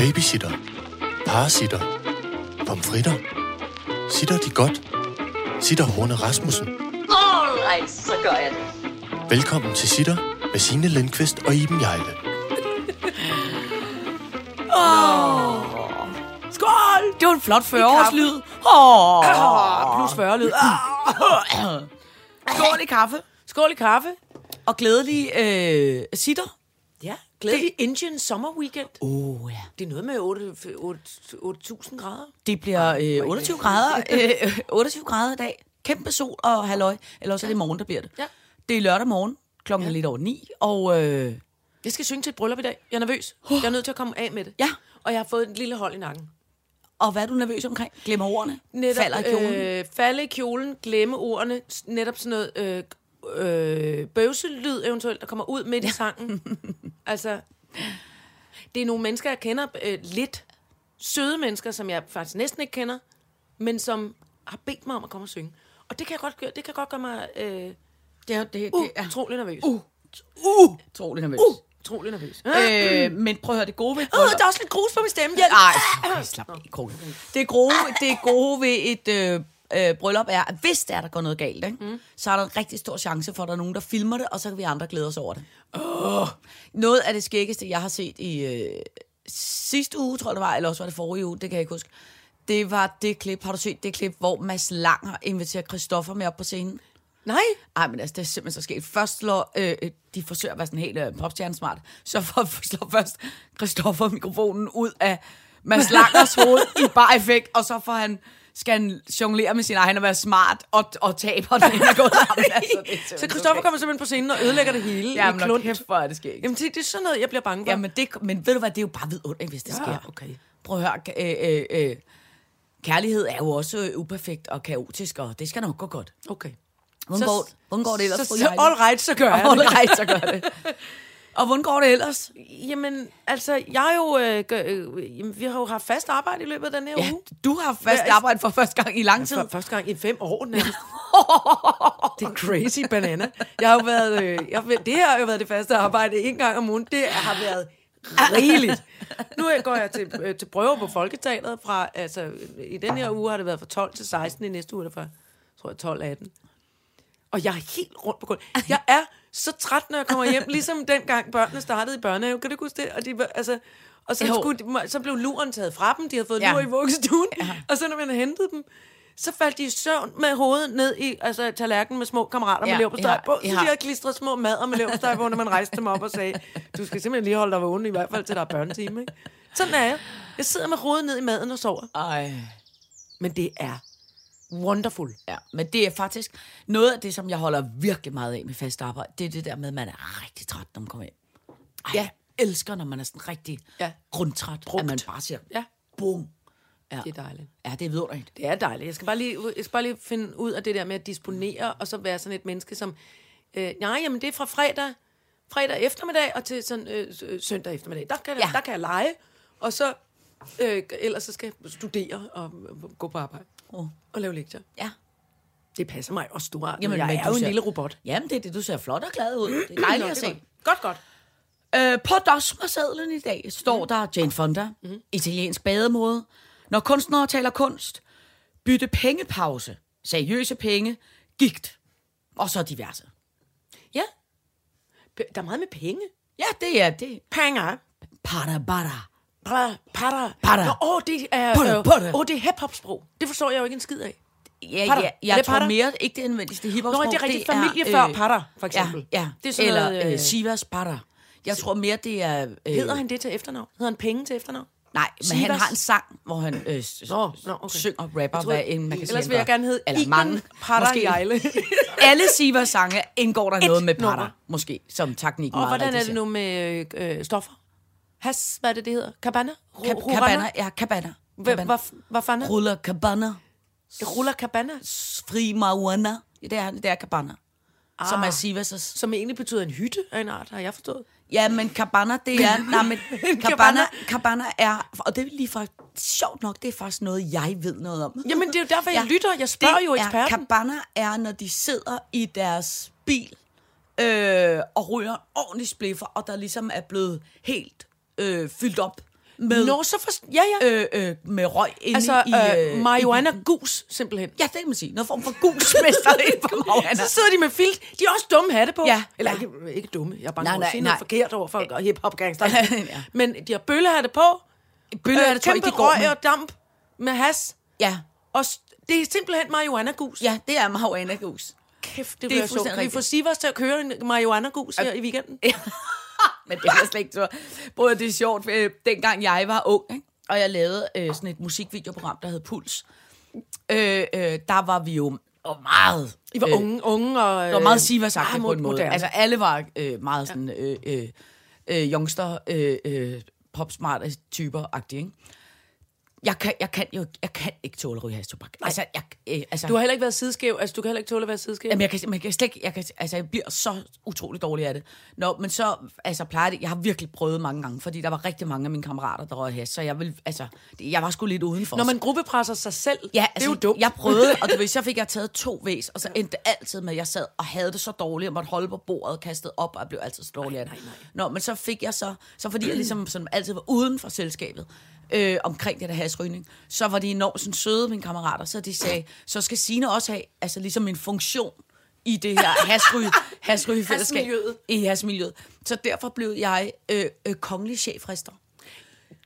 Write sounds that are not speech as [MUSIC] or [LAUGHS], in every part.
Babysitter. Parasitter. Pomfritter. Sitter de godt? Sitter Horne Rasmussen. Alright, så gør jeg det. Velkommen til Sitter med Signe Lindqvist og Iben Jejle. Skål! Det var en flot 40-årslyd. Åh, plus 40-lyd. Skål i kaffe. Skål i kaffe. Og glædelig øh, sitter. Ja, glædelig Indian Summer Weekend. Oh, ja. Det er noget med 8 8 8.000 grader. Det bliver øh, 28 grader, øh, 28 grader i dag. Kæmpe sol og halløj. Eller også er det morgen, der bliver det. Ja. Det er lørdag morgen. Klokken er lidt over 9. Og øh, Jeg skal synge til et bryllup i dag. Jeg er nervøs. Jeg er nødt til at komme af med det. Ja. Og jeg har fået et lille hold i nakken. og hvad er du nervøs omkring? Glemmer ordene? Falder i kjolen? Øh, falde i kjolen, glemme ordene. Netop sådan noget øh, øh, bøvselyd eventuelt, der kommer ud midt i sangen. [LAUGHS] altså, det er nogle mennesker, jeg kender øh, lidt. Søde mennesker, som jeg faktisk næsten ikke kender, men som har bedt mig om at komme og synge. Og det kan jeg godt, gøre- det kan godt gøre mig øh, det er, det, det utrolig nervøs. uh, uh, utrolig nervøs. Uh. Utrolig nervøs. Øh, men prøv at høre, det gode ved Uh, der er også lidt grus på min stemme. Ja. Ej, slap af. Det gode, det gode ved et øh, øh, bryllup er, at hvis der, er, der går noget galt, ikke, mm. så er der en rigtig stor chance for, at der er nogen, der filmer det, og så kan vi andre glæde os over det. Oh. Noget af det skæggeste, jeg har set i øh, sidste uge, tror jeg det var, eller også var det forrige uge, det kan jeg ikke huske. Det var det klip, har du set det klip, hvor Mads Langer inviterer Christoffer med op på scenen? Nej. Ej, men altså, det er simpelthen så sket. Først slår, øh, øh, de forsøger at være sådan helt øh, popstjernesmart, så for, [LAUGHS] slår først Christoffer mikrofonen ud af Mads Langers hoved i bare effekt, og så får han, skal han jonglere med sin egen og være smart, og, og taber den. [LAUGHS] Altså, det er Så Christoffer kommer simpelthen på scenen og ødelægger det hele Ja, men klund. kæft, hvor er det skægt. Jamen, det, det er sådan noget, jeg bliver bange for. Ja, men, det, men ved du hvad, det er jo bare vidunderligt, hvis det Ja, sker. okay. Prøv at høre, øh, øh, øh, kærlighed er jo også uperfekt og kaotisk, og det skal nok gå godt. Okay. Hvordan, går, hvordan går det ellers? Så, så, all right, så gør jeg All det. right, så gør det. [LAUGHS] Og hvordan går det ellers? Jamen, altså, jeg er jo... Øh, gør, øh, jamen, vi har jo haft fast arbejde i løbet af den her Ja, uge. du har fast Hvad- arbejde for første gang i lang tid. For, første gang i fem år nærmest. [LAUGHS] [LAUGHS] det er crazy banana. Jeg har jo været, øh, jeg, det her har jo været det faste arbejde en gang om ugen. Det har været rigeligt. Nu går jeg til, øh, til prøve på Folketeateret fra, altså i den her uge har det været fra 12 til 16, i næste uge er det fra, tror jeg, 12 18. Og jeg er helt rundt på gulvet. Jeg er så træt, når jeg kommer hjem, [LAUGHS] ligesom dengang børnene startede i børnehave. Kan du huske det? Og, de, altså, og så, skulle, de- så blev luren taget fra dem. De havde fået Ja. ja. lur i vuggestuen. Ja. Og så når man hentede dem, så faldt de i søvn med hovedet ned i altså, tallerkenen med små kammerater Ja, med leverpostej ja, på. Så ja. de havde klistret små mader med leverpostej på, når man rejste dem op og sagde, du skal simpelthen lige holde dig vågen, i hvert fald til der er børnetime. Ikke? Sådan er jeg. Jeg sidder med hovedet ned i maden og sover. Ej. Men det er wonderful. Ja, men det er faktisk noget af det, som jeg holder virkelig meget af med fast arbejde. Det er det der med, at man er rigtig træt, når man kommer hjem. Ej, Ja. jeg elsker, når man er sådan rigtig ja. Grundtræt, Brugt. at man bare siger, Ja, bum. Ja. det er dejligt. Ja, det er vidunderligt. Det er dejligt. Jeg skal bare lige, jeg skal bare lige finde ud af det der med at disponere, og så være sådan et menneske, som... Øh, nej, jamen det er fra fredag, fredag eftermiddag og til sådan, øh, øh, søndag eftermiddag. Der kan, Ja. der kan jeg lege, og så... Øh, ellers så skal jeg studere og gå på arbejde. Oh. Og lave lektier. Ja. Det passer mig også stort. Jamen, Jamen, jeg men er du jo en ser- lille robot. Jamen, det er det. Du ser flot og glad ud. Det er [CLEARS THROAT] dejligt Nå, at se. Godt, godt. godt. Øh, på dosmersedlen i dag står der Jane Fonda, mm. italiensk bademode. Når kunstnere taler kunst, bytte pengepause, seriøse penge, gigt, og så diverse. Ja. Der er meget med penge. Ja, det er det. Penge. Para, para. Para, para. Para. Nå, åh, det er, Para, øh, para. åh, det er hip-hop-sprog. Det forstår jeg jo ikke en skid af. Ja, Para. ja, jeg det tror para? mere, ikke det nødvendigvis det hiphop Nå, det er rigtigt. Familie øh, før para, for eksempel. Ja, ja. Det er sådan eller noget, øh, øh, Sivas para. Jeg tror mere, det er... Øh, Hedder han det til efternavn? Hedder han penge til efternavn? Nej, men han Sivas? har en sang, hvor han øh, Nå, nå, okay. synger og rapper, Jeg troede- hvad en man kan Ellers han vil jeg gerne hedde Eller Igen mange. Para Måske. Jejle. [LAUGHS] Alle Sivas sange indgår der Et noget med nummer. para, måske, som teknikken Og hvordan er det nu med øh, øh, stoffer? Has, hvad er det, det hedder? Cabana? Ka- Cabana, ja, cabana. Hvad, fanden? Ruller cabana, Ruller cabana? fri marijuana. Ja, det er, det er cabana. Ah. Som er. Sivas' Som egentlig betyder en hytte af en art, har jeg forstået. Ja, men cabana, det er... [LAUGHS] nej, men cabana, cabana er... Og det er lige for... Sjovt nok, det er faktisk noget, jeg ved noget om. Jamen, det er jo derfor, jeg lytter. Jeg spørger det jo er, eksperten. Cabana er, når de sidder i deres bil øh, og ryger en ordentlig spliffer, og der ligesom er blevet helt øh, fyldt op med, Nå, så for... Ja, ja. øh, øh, med røg inde altså, i... øh, i marihuana gus, simpelthen. Ja, det kan man sige. Noget form for gusmester [LAUGHS] ind på marihuana. Så sidder de med filt. De har også dumme hatte på. Ja. Eller Ja. ikke, ikke dumme. Jeg er bange Nej, nej, sige noget nej. forkert over for hip-hop gangster. [LAUGHS] Ja. Men de har bøllehatte på. Bølle er øh, tror ikke, de går røg med. og damp med has. Ja, Og det er simpelthen marihuana gus. ja, det er marihuana gus. Kæft, det, Det er fuldstændig Kan vi få rigtigt. Sivas til at køre en marihuana gus her i weekenden? [LAUGHS] Men det er slet ikke så. Både det er sjovt, øh, dengang jeg var ung, ikke? og jeg lavede øh, sådan et musikvideoprogram, der hed Puls. Øh, øh, der var vi jo og meget... I var øh, unge, unge og... Det var meget siva meget sagt på en måde. moderne. Altså alle var øh, meget sådan øh, øh, øh, youngster, øh, øh, popsmarte typer-agtige, ikke? Jeg kan, jeg kan jo jeg kan ikke tåle hastobak. Altså, jeg, øh, altså, Du har heller ikke været sideskæv. Altså, du kan heller ikke tåle at være sideskæv. Jamen, jeg kan, man kan slet ikke, jeg, kan, altså, jeg bliver så utrolig dårlig af det. Nå, men så, altså, plejer det, jeg har virkelig prøvet mange gange, fordi der var rigtig mange af mine kammerater, der røg has, så jeg vil, altså, det- jeg var sgu lidt udenfor. Når man gruppepresser sig selv, Ja, det altså, er jo dumt. Jeg prøvede, og du [LAUGHS] ved, så fik jeg taget to væs, og så endte det altid med, at jeg sad og havde det så dårligt, og måtte holde på bordet kastet op, og jeg blev altid så dårlig af det. Nå, men så fik jeg så, så fordi jeg ligesom sådan, altid var uden for selskabet, øh, omkring det der hasrygning, så var de enormt sådan, søde, mine kammerater, så de sagde, så skal Signe også have, altså ligesom en funktion i det her [LAUGHS] hasryge, hasrygefællesskab. Hasmiljøet. I hasmiljøet. Så derfor blev jeg øh, øh, kongelig chefrester.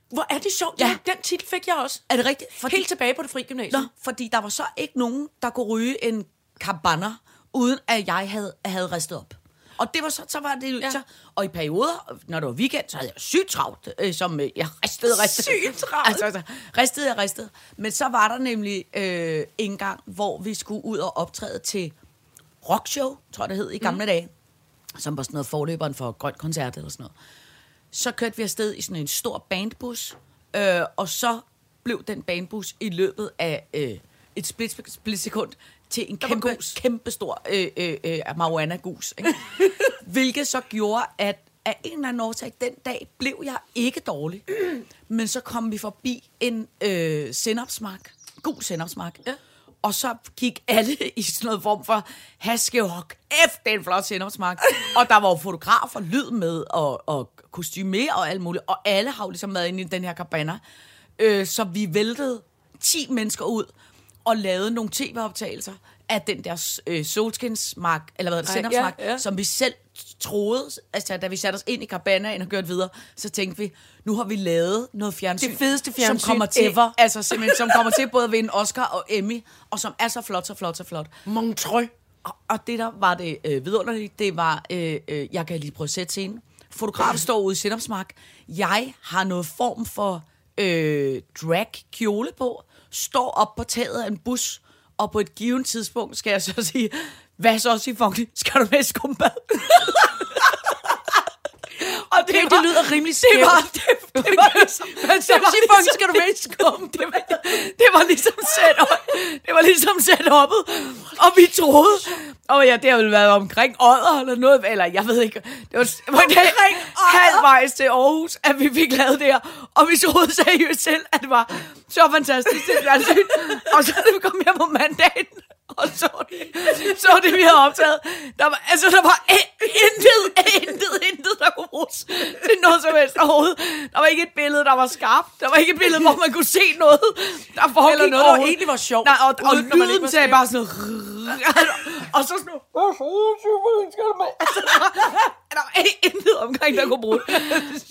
Hvor er det sjovt. Ja. Den titel fik jeg også. Er det rigtigt? Fordi, Helt tilbage på det fri gymnasium. Nå, fordi der var så ikke nogen, der kunne ryge en kabanner, uden at jeg havde, havde ristet op. Og det var så, så var det ja. Så, og i perioder, når det var weekend, så havde jeg sygt travlt, øh, som øh, jeg ristede, ristede. Sygt travlt. Altså, altså, ristede jeg, ristede. Men så var der nemlig øh, en gang, hvor vi skulle ud og optræde til rockshow, tror jeg det hed, i gamle mm. dage, som var sådan noget forløberen for Grøn Koncert eller sådan noget. Så kørte vi afsted i sådan en stor bandbus, øh, og så blev den bandbus i løbet af øh, et split, split sekund til en kæmpe, kæmpe stor øh, øh, øh, marihuana-gus. Ikke? [LAUGHS] Hvilket så gjorde, at af en eller anden årsag, den dag blev jeg ikke dårlig. [CLEARS THROAT] Men så kom vi forbi en øh, sennepsmark. God sennepsmark. Ja. Og så gik alle [LAUGHS] i sådan noget form for haskehok. F, det er en flot sennepsmark. [LAUGHS] og der var jo fotografer, lyd med, og, og kostymer og alt muligt. Og alle har jo ligesom været inde i den her cabana. Øh, så vi væltede 10 mennesker ud og lavede nogle tv-optagelser af den der øh, solskinsmark, eller hvad det, ja, ja. som vi selv troede, altså da vi satte os ind i cabanaen og kørte videre, så tænkte vi, nu har vi lavet noget fjernsyn, Det fedeste som fjernsyn kommer til, ever. altså simpelthen, som kommer til både at vinde Oscar og Emmy, og som er så flot, så flot, så flot. Montreux. Og, og det der var det øh, vidunderligt, det var, øh, øh, jeg kan lige prøve at sætte scenen. Fotografen står ude i Sindopsmark. Jeg har noget form for øh, drag kjole på, står op på taget af en bus, og på et givet tidspunkt skal jeg så [LAUGHS] sige, hvad så, Sifongi? Skal du med i skumbad? [LAUGHS] og Okay, det lyder rimelig det skævt. var, det, det [LAUGHS] var ligesom, så, det var ligesom- skal du med i skum? det var, det var ligesom sat op, det var ligesom sat oppet, og vi troede, og ja, det har vel været omkring Odder eller noget, eller jeg ved ikke, det var, det var omkring halvvejs til Aarhus, at vi fik lavet det her, og vi troede seriøst selv, at det var så fantastisk det fjernsyn, og så da vi kom hjem på mandagen, [LAUGHS] og så det, så det, vi havde optaget, der var, altså, der var intet, intet, intet, der kunne bruges til noget som helst overhovedet. Der var ikke et billede, der var skarpt. Der var ikke et billede, hvor man kunne se noget, der foregik Eller noget, der overhovedet. egentlig var sjovt, Nej, og, og ikke lyden var sagde bare sådan noget. og så sådan noget. Altså, der var, der var intet omkring, der kunne bruge det.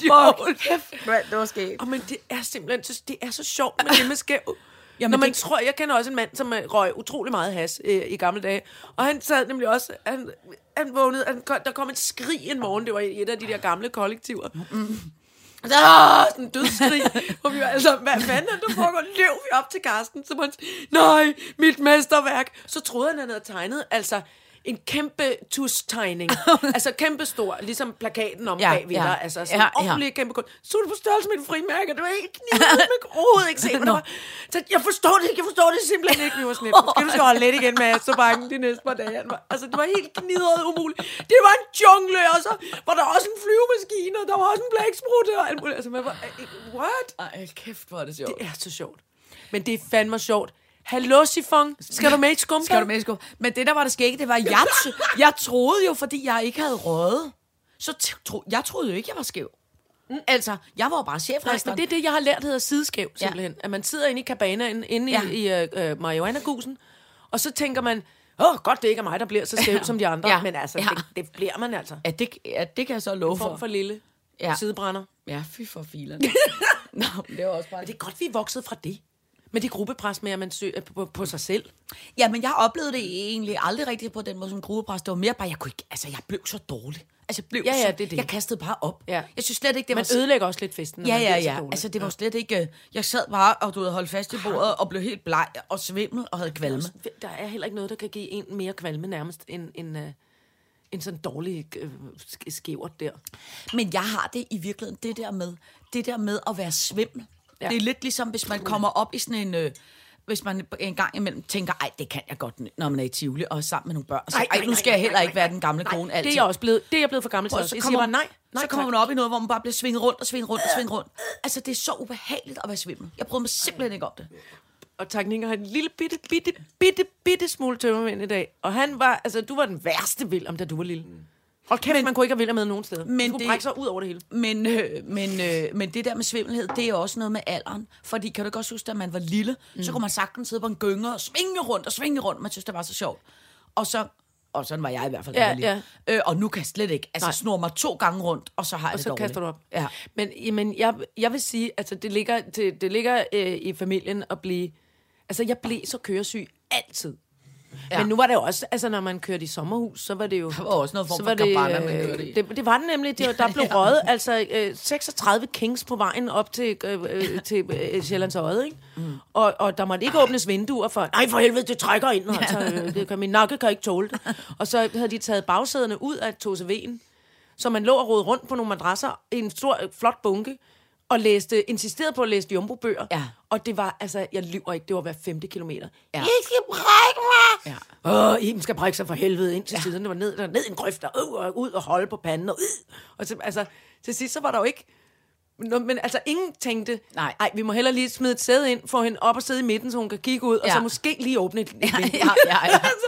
[LAUGHS] Hold kæft, det var skægt. Oh, men det er simpelthen så, det er så sjovt med det med skæv. Jamen, Når man det- tror, jeg kender også en mand, som øh, røg utrolig meget has øh, i gamle dage. Og han sad nemlig også, han, han vågnede, han, der kom et skrig en morgen, det var i et af de der gamle kollektiver. Mm. Ah, sådan en dødsskrig, [LAUGHS] hvor vi var altså, hvad fanden er der foregår? Løb vi op til Karsten, så sådan, nej, mit mesterværk. Så troede han, han havde tegnet, altså, en kæmpe tus-tegning. [LAUGHS] altså kæmpe stor, ligesom plakaten om Ja, ja, bagved ja. dig. Altså sådan Ja, ja, ja. ordentlig kæmpe kun. Så er det på størrelse med et frimærke. Det var ikke [LAUGHS] overhovedet ikke se, hvad Nå. der var. Så jeg forstår det ikke, jeg forstår det simpelthen ikke. Vi var sådan lidt, måske du skal holde lidt igen med så bange de næste par dage. Altså, det var helt knidret umuligt. Det var en jungle, og så var der også en flyvemaskine, og der var også en blæksprutte og alt muligt. Altså, man var, what? Ej, kæft, hvor er det sjovt. Det er så sjovt. Men det er fandme sjovt. Hallo, Sifon. Skal du med i skumpa? Skal du med i skub? Men det, der var det skægge, det var, jeg, jeg troede jo, fordi jeg ikke havde røget, så tro, jeg troede jo ikke, jeg var skæv. Mm. Altså, jeg var jo bare Nej, chefrestaurant. men det er det, jeg har lært hedder sideskæv, simpelthen. Ja. At man sidder inde i cabanaen, inde Ja. i, i uh, marihuana-gusen, og så tænker man, åh, oh, godt det ikke er mig, der bliver så skæv [LAUGHS] som de andre. Ja. Men altså, Ja. det, det bliver man altså. Ja, det, ja, det kan jeg så love En form for. for lille ja. sidebrænder. Ja, fy for filerne. [LAUGHS] Nå, men det var også bare... Men det er godt, vi er vokset fra det. Med det gruppepres med, at man søger på, på sig selv. Ja, men jeg oplevede det egentlig aldrig rigtigt på den måde som gruppepres. Det var mere bare, jeg kunne ikke... Altså, jeg blev så dårlig. Altså, jeg blev Ja, ja, det det. Jeg kastede bare op. Ja. Jeg synes slet ikke, det var... Man ødelægger også lidt festen, når Ja, man ja, ja. Altså, det var slet ikke... øh, Jeg sad bare og du ved, holdt fast i bordet og blev helt bleg og svimmel og havde kvalme. Der er heller ikke noget, der kan give en mere kvalme nærmest, end, end, uh, end sådan dårlig uh, skævert der. Men jeg har det i virkeligheden, det der med, det der med at være svimmel. Ja. Det er lidt ligesom, hvis man kommer op i sådan en... Øh, hvis man en gang imellem tænker, ej, det kan jeg godt, når man er i Tivoli og er sammen med nogle børn. Så, ej, nej, nu skal jeg heller ikke være den gamle kone det altid. er jeg også blevet, det er jeg blevet for gammel til Og så Jeg kommer, siger bare nej, nej så kommer man op i noget, hvor man bare bliver svinget rundt og svinget rundt og svinget rundt. Altså, det er så ubehageligt at være svimmel. Jeg bryder mig simpelthen ikke om det. Og teknikker har en lille bitte, bitte, bitte, bitte smule tømmermænd i dag. Og han var, altså du var den værste William, da du var lille. Hold kæft, men, man kunne ikke have med nogen steder. men det... det- sig ud over det hele. Men, øh, men, øh, men det der med svimmelhed, det er også noget med alderen. Fordi kan du godt huske, da man var lille, mm. så kunne man sagtens sidde på en gynger og svinge rundt og svinge rundt. Man synes, det var så sjovt. Og så, og sådan var jeg i hvert fald, Ja, jeg lille. Øh, og nu kan jeg slet ikke. Altså, Nej. snor mig to gange rundt, og så har jeg Og det så dårligt. kaster du op. Ja. Men jamen, jeg, jeg vil sige, altså det ligger, det, det ligger øh, i familien at blive... Altså jeg blev så køresyg altid. Ja. Ja. Men nu var det også, altså når man kørte i sommerhus, så var det jo... Der var også noget form for cabana, man øh, kørte i. Det, det var det nemlig. Det, der blev [LAUGHS] røget altså øh, 36 kings på vejen op til, øh, øh, til øh, Sjællands Øde, ikke? Mm. Og, og der måtte ikke åbnes vinduer for, nej for helvede, det trækker ind, altså, øh, det kan, min nakke kan ikke tåle det. Og så havde de taget bagsæderne ud af Toseven, så man lå og rode rundt på nogle madrasser i en stor, øh, flot bunke, og læste, insisterede på at læse Jumbo-bøger. Ja. Og det var, altså, jeg lyver ikke, det var hver femte kilometer. Ja. I skal brække mig! Ja. Åh, Iben skal brække sig for helvede ind til siden. Det var ned, der, ned i en grøft, og, øh, og ud og holde på panden. Og, øh. og så, altså, til sidst så var der jo ikke... Nå, men altså, ingen tænkte, Nej. ej, vi må hellere lige smide et sæde ind, få hende op og sidde i midten, så hun kan kigge ud, og Ja. så måske lige åbne et, [LAUGHS] Ja, ja, ja, ja. [LAUGHS] altså,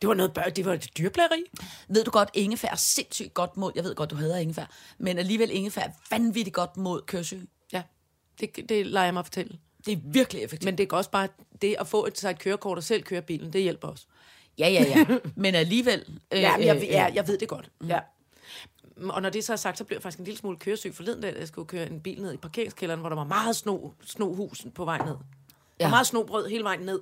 det var noget børn, det var et dyrplageri. Ved du godt, ingefær er sindssygt godt mod, jeg ved godt, du hader ingefær, men alligevel ingefær er vanvittigt godt mod køresyge. Ja, det, det lader jeg mig fortælle. Det er virkelig effektivt. Men det er også bare det at få et, sig et kørekort og selv køre bilen, det hjælper os. Ja, ja, ja. [LAUGHS] Men alligevel... Øh, Ja, men jeg, øh, ja, jeg ved det godt. Ja. Og når det så er sagt, så blev jeg faktisk en lille smule køresyg forleden, da jeg skulle køre en bil ned i parkeringskælderen, hvor der var meget sno, snohus på vej ned. Ja. Og meget snobrød hele vejen ned.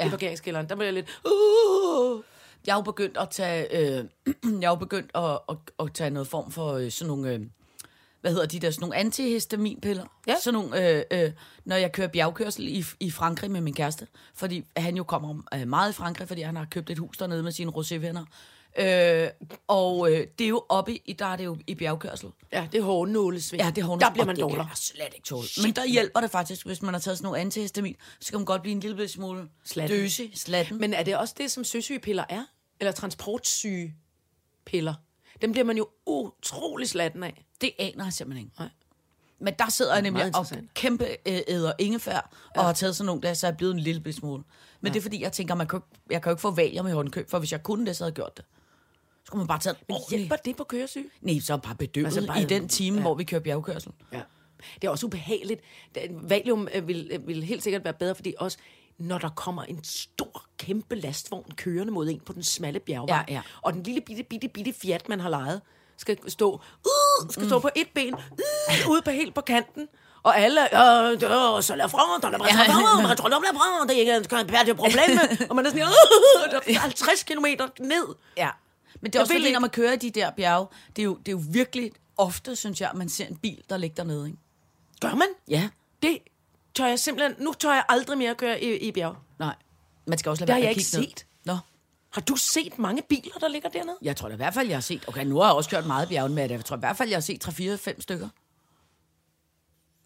Ja. i parkeringskælderen. Der blev jeg lidt... Uh, Jeg er jo begyndt at tage, øh, [CLEARS THROAT] jeg er jo begyndt at, at, at tage noget form for øh, sådan nogle, øh, hvad hedder de der, sådan nogle antihistaminpiller. Ja. Sådan nogle, øh, øh, når jeg kører bjergkørsel i, i Frankrig med min kæreste, fordi han jo kommer øh, meget i Frankrig, fordi han har købt et hus dernede med sine rosévenner. Øh, og øh, det er jo oppe i, der er det jo i bjergkørsel. ja, det er hårdnålesving. Ja, det er Der bliver man det kan slet ikke tåle. Men der hjælper det faktisk, hvis man har taget sådan nogle antihistamin, så kan man godt blive en lille smule Slatten. døsig, slatten. Men Men er det også det, som søsygepiller er? Eller transportsygepiller? Dem bliver man jo utrolig slatten af. det aner jeg simpelthen ikke. Nej. Men der sidder jeg nemlig og kæmpe øh, æder ingefær, ja. og har taget sådan nogle der, så er blevet en lille smule. Men ja. det er fordi, jeg tænker, man kan, jeg kan jo ikke få valium i håndkøb, for hvis jeg kunne det, så havde jeg gjort det. Så skulle man bare tage en Men hjælper det på køresyg? Nej, så bare bedøvet Altså bare- i den time, ja. hvor vi kører bjergkørsel. Ja. Det er også ubehageligt. Valium øh, vil, øh, vil helt sikkert være bedre, fordi også når der kommer en stor, kæmpe lastvogn kørende mod en på den smalle bjergvej, Ja, ja. og den lille bitte, bitte, bitte Fiat, man har lejet, skal stå, uh, skal stå på et ben, uh, ude på helt på kanten, og alle, øh, øh, så lad fra, der er bare fra, jeg tror, der er fra, det er ikke et problem, og man er sådan, uh, der er 50 km ned. Ja. Men det er også fordi, når man kører de der bjerge, det er jo, det er jo virkelig ofte, synes jeg, at man ser en bil, der ligger dernede. Ikke? Gør man? Ja. Det tør jeg simpelthen, nu tør jeg aldrig mere køre i, i bjerg. Nej. Man skal også lade Det har være jeg med at ikke ned. set. Nå. Har du set mange biler, der ligger dernede? Jeg tror da i hvert fald, jeg har set... Okay, nu har jeg også kørt meget bjergen med det. Jeg tror i hvert fald, jeg har set 3-4-5 stykker.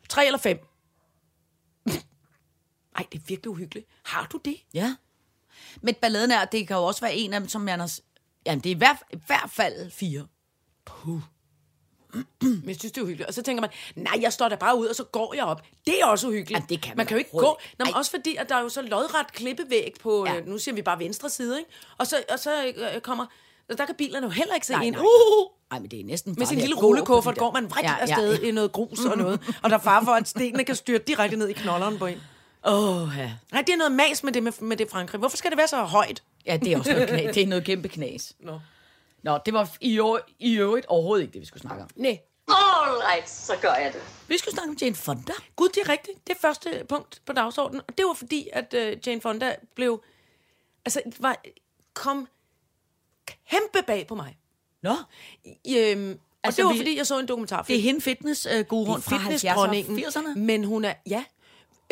Tre eller fem? [LAUGHS] Ej, det er virkelig uhyggeligt. Har du det? Ja. Men balladen er, det kan jo også være en af dem, som man har... s- Jamen, det er i hvert, i hvert fald fire. [CLEARS THROAT] Men jeg synes, det er uhyggeligt. Og så tænker man, nej, jeg står der bare ud, og så går jeg op. Det er også uhyggeligt. Jamen, det kan man man kan jo ikke gå. Nå, men også fordi, at der er jo så lodret klippevæg på, Ja. ja. nu siger vi bare venstre side, ikke? Og så, og så øh, kommer Så der kan bilerne jo heller ikke se Nej, ind. nej, Uh, Nej, men det er næsten med sin lille rullekuffert går man rigtig Ja, ja, ja, afsted ja. i noget grus og noget. [LAUGHS] Og der er far for, at stenene kan styrte direkte ned i knolderen på en. Åh, ja. Nej, det er noget mas med det, med, med det Frankrig. Hvorfor skal det være så højt? Ja, det er også noget, knas. det er noget kæmpe knas. Nå. Nå, det var i, øvrigt- i øvrigt overhovedet ikke det, vi skulle snakke om. Nej. All right, så gør jeg det. Vi skulle snakke om Jane Fonda. Gud, det er rigtigt. Det er første punkt på dagsordenen. Og det var fordi, at uh, Jane Fonda blev... Altså, var, kom kæmpe bag på mig. Nå, I, øhm, og Altså, det var vi- fordi, jeg så en dokumentarfilm. det er hende fitness-guruen fra 70'erne og 80'erne. Men hun er, ja,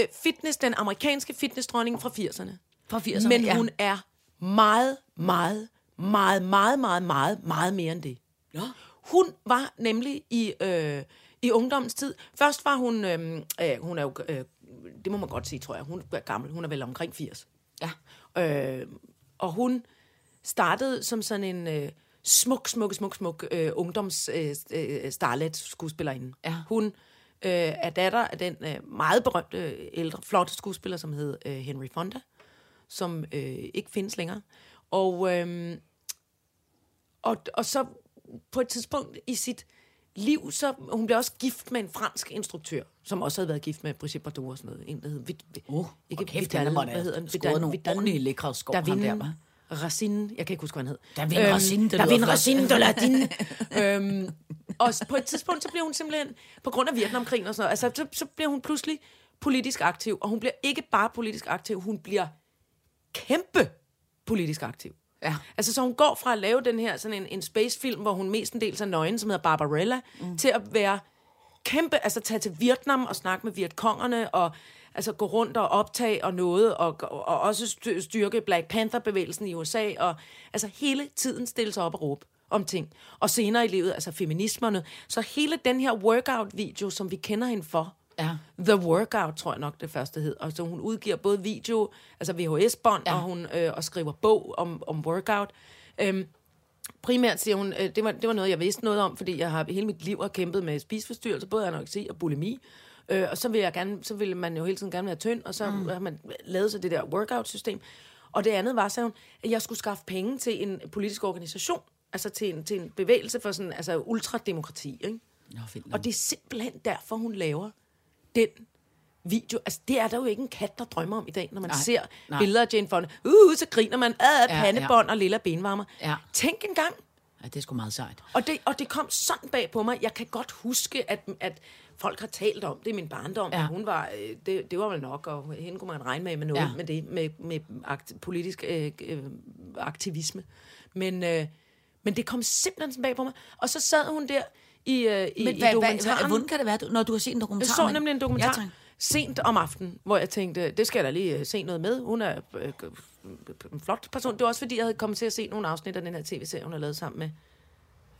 øh, fitness, den amerikanske fitnessdronning fra 80'erne. Fra 80'erne, Men ja. hun er meget, meget, meget, meget, meget, meget, meget mere end det. Nå. Hun var nemlig i, øh, i ungdommens tid. Først var hun, øh, øh, hun er jo, øh, det må man godt sige, tror jeg, hun er gammel, hun er vel omkring 80. Ja. Øh, og hun startede som sådan en øh, smuk, smuk, smuk, smuk øh, ungdoms øh, øh, starlet skuespillerinde. Ja. Hun øh, er datter af den øh, meget berømte, øh, ældre, flotte skuespiller, som hed øh, Henry Fonda, som øh, ikke findes længere. Og, øh, og, og så på et tidspunkt i sit liv, så hun blev også gift med en fransk instruktør, som også havde været gift med Brigitte Bardot og sådan noget. En, der hed Vid, Uh, ikke og kæft, Vidal, hvad hedder den? skåret nogle ordentlige lækre skår, ham Davin der, hva'? Racine, jeg kan ikke huske, hvad han hed. Davin Racine, det lyder Davin flot. Racine de Ladine. [LAUGHS] øhm, og på et tidspunkt, så bliver hun simpelthen, på grund af Vietnamkrigen og sådan noget, altså, så, så bliver hun pludselig politisk aktiv, og hun bliver ikke bare politisk aktiv, hun bliver kæmpe politisk aktiv. Ja. Altså, så hun går fra at lave den her sådan en, en spacefilm, hvor hun mestendels er nøgen, som hedder Barbarella, mm. til at være kæmpe, altså tage til Vietnam og snakke med Vietkongerne, og altså gå rundt og optage og noget, og, og, og også styr- styrke Black Panther-bevægelsen i USA, og altså hele tiden stille sig op og råbe om ting. Og senere i livet, altså feminismerne. Så hele den her workout-video, som vi kender hende for, Ja. The Workout, tror jeg nok, det første hed. Og så hun udgiver både video, altså VHS-bånd, ja. Og hun øh, og skriver bog om, om workout. Øhm, primært siger hun, øh, det, var, det var noget, jeg vidste noget om, fordi jeg har hele mit liv har kæmpet med spiseforstyrrelser, både anoreksi og bulimi. Øh, og så vil jeg gerne, så vil man jo hele tiden gerne være tynd, og så mm. har man lavet sig det der workout-system. Og det andet var, sagde hun, at jeg skulle skaffe penge til en politisk organisation, altså til en, til en bevægelse for sådan, altså ultrademokrati, ikke? Nå. Og det er simpelthen derfor, hun laver den video. Altså, det er der jo ikke en kat, der drømmer om i dag, når man Nej, ser nej. billeder af Jane Fonda. Uh, så griner man af Ja, pandebånd og lilla benvarmer. Ja. Tænk engang. Ja, det er sgu meget sejt. Og det, og det kom sådan bag på mig. Jeg kan godt huske, at, at folk har talt om det i min barndom. Ja. Ja. Hun var, øh, det, det var vel nok, og hende kunne man regne med med noget Ja. ja. med det, med, med akt, politisk øh, øh, aktivisme. Men, øh, men det kom simpelthen sådan bag på mig. Og så sad hun der i, øh, i, Men i hvad, hvad, dokumentaren. hvad, hvordan kan det være, når du har set en dokumentar? Jeg så nemlig en dokumentar Ja, tak. sent om aftenen, hvor jeg tænkte, det skal jeg da lige øh, se noget med. Hun er øh, en flot person. Det var også fordi, jeg havde kommet til at se nogle afsnit af den her tv-serie, hun har lavet sammen med,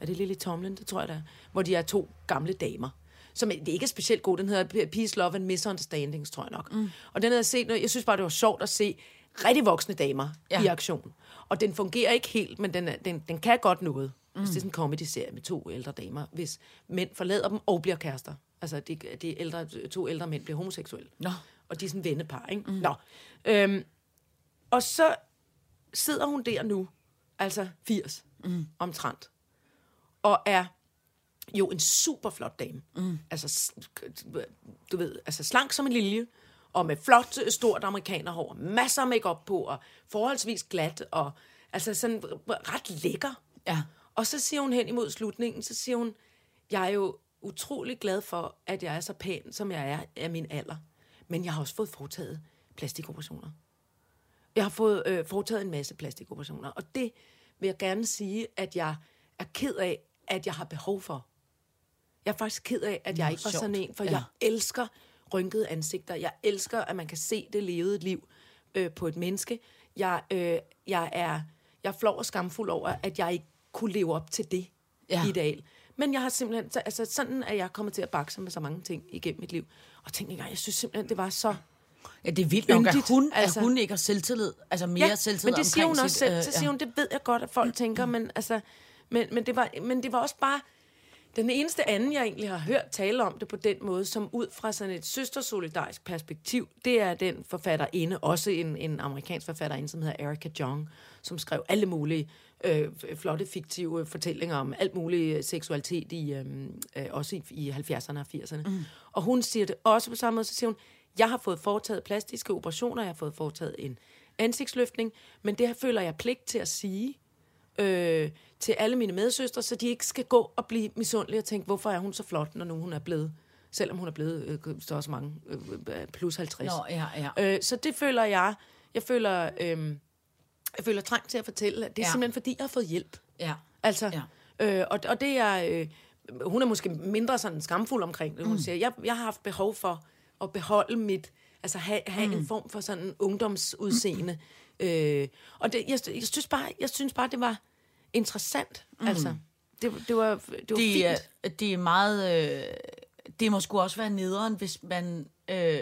er det Lily Tomlin, det tror jeg er, hvor de er to gamle damer. Som det ikke er specielt god. Den hedder Peace, Love and Misunderstandings, tror jeg nok. Mm. Og den havde jeg set, jeg synes bare, det var sjovt at se rigtig voksne damer Ja. i aktion. Og den fungerer ikke helt, men den, den, den kan godt noget. Mm. Altså, det er sådan en comedy-serie med to ældre damer, hvis mænd forlader dem og bliver kærester. Altså, de, de ældre, to ældre mænd bliver homoseksuelle. Nå. Og de er sådan vennepar, ikke? Mm. Nå. Øhm, og så sidder hun der nu, altså 80 mm. omtrent, og er jo en super flot dame. Mm. Altså, du ved, altså slank som en lilje, og med flot, stort amerikanerhår, masser af makeup på, og forholdsvis glat, og altså sådan ret lækker. Ja. Og så siger hun hen imod slutningen, så siger hun, jeg er jo utrolig glad for, at jeg er så pæn, som jeg er af min alder. Men jeg har også fået foretaget plastikoperationer. Jeg har fået øh, foretaget en masse plastikoperationer, og det vil jeg gerne sige, at jeg er ked af, at jeg har behov for. Jeg er faktisk ked af, at jeg Nå, ikke var sjovt. sådan en, for Ja. ja. jeg elsker rynkede ansigter. Jeg elsker, at man kan se det levede liv øh, på et menneske. Jeg, øh, jeg er jeg er flov og skamfuld over, at jeg ikke kunne leve op til det Ja. ja. ideal. Men jeg har simpelthen, så, altså sådan er jeg kommet til at bakse med så mange ting igennem mit liv. Og tænkte engang, jeg synes simpelthen, det var så... Ja, det er vildt nok, at hun, altså, at hun ikke har selvtillid. Altså mere Ja, selvtillid men det siger hun også sit, selv. øh, Så siger ja. hun, det ved jeg godt, at folk tænker, men, altså, men, men, det var, men det var også bare... Den eneste anden, jeg egentlig har hørt tale om det på den måde, som ud fra sådan et søstersolidarisk perspektiv, det er den forfatterinde, også en, en amerikansk forfatterinde, som hedder Erica Jong, som skrev alle mulige øh, flotte, fiktive fortællinger om alt mulig seksualitet, i, øh, øh, også i, i 70'erne og 80'erne. Mm. Og hun siger det også på samme måde, så siger hun, jeg har fået foretaget plastiske operationer, jeg har fået foretaget en ansigtsløftning, men det her føler jeg pligt til at sige, øh, til alle mine medsøstre, så de ikke skal gå og blive misundelige og tænke, hvorfor er hun så flot, når nu hun er blevet, selvom hun er blevet øh, så også mange, øh, plus 50. Nå, ja, ja. Øh, så det føler jeg, jeg føler, øh, jeg føler trang til at fortælle, at det er Ja. ja. simpelthen fordi, jeg har fået hjælp. Ja. Altså, Ja. øh, og, og det er, øh, hun er måske mindre sådan skamfuld omkring det. Hun mm. siger, jeg, jeg har haft behov for at beholde mit, altså have, have mm. en form for sådan ungdomsudseende. Mm. Øh, og det, jeg, jeg, synes bare, jeg synes bare, det var interessant. Mm. Altså, det, det var, det var det, fint. er, det er meget... Øh, det må sgu også være nederen, hvis man... Øh,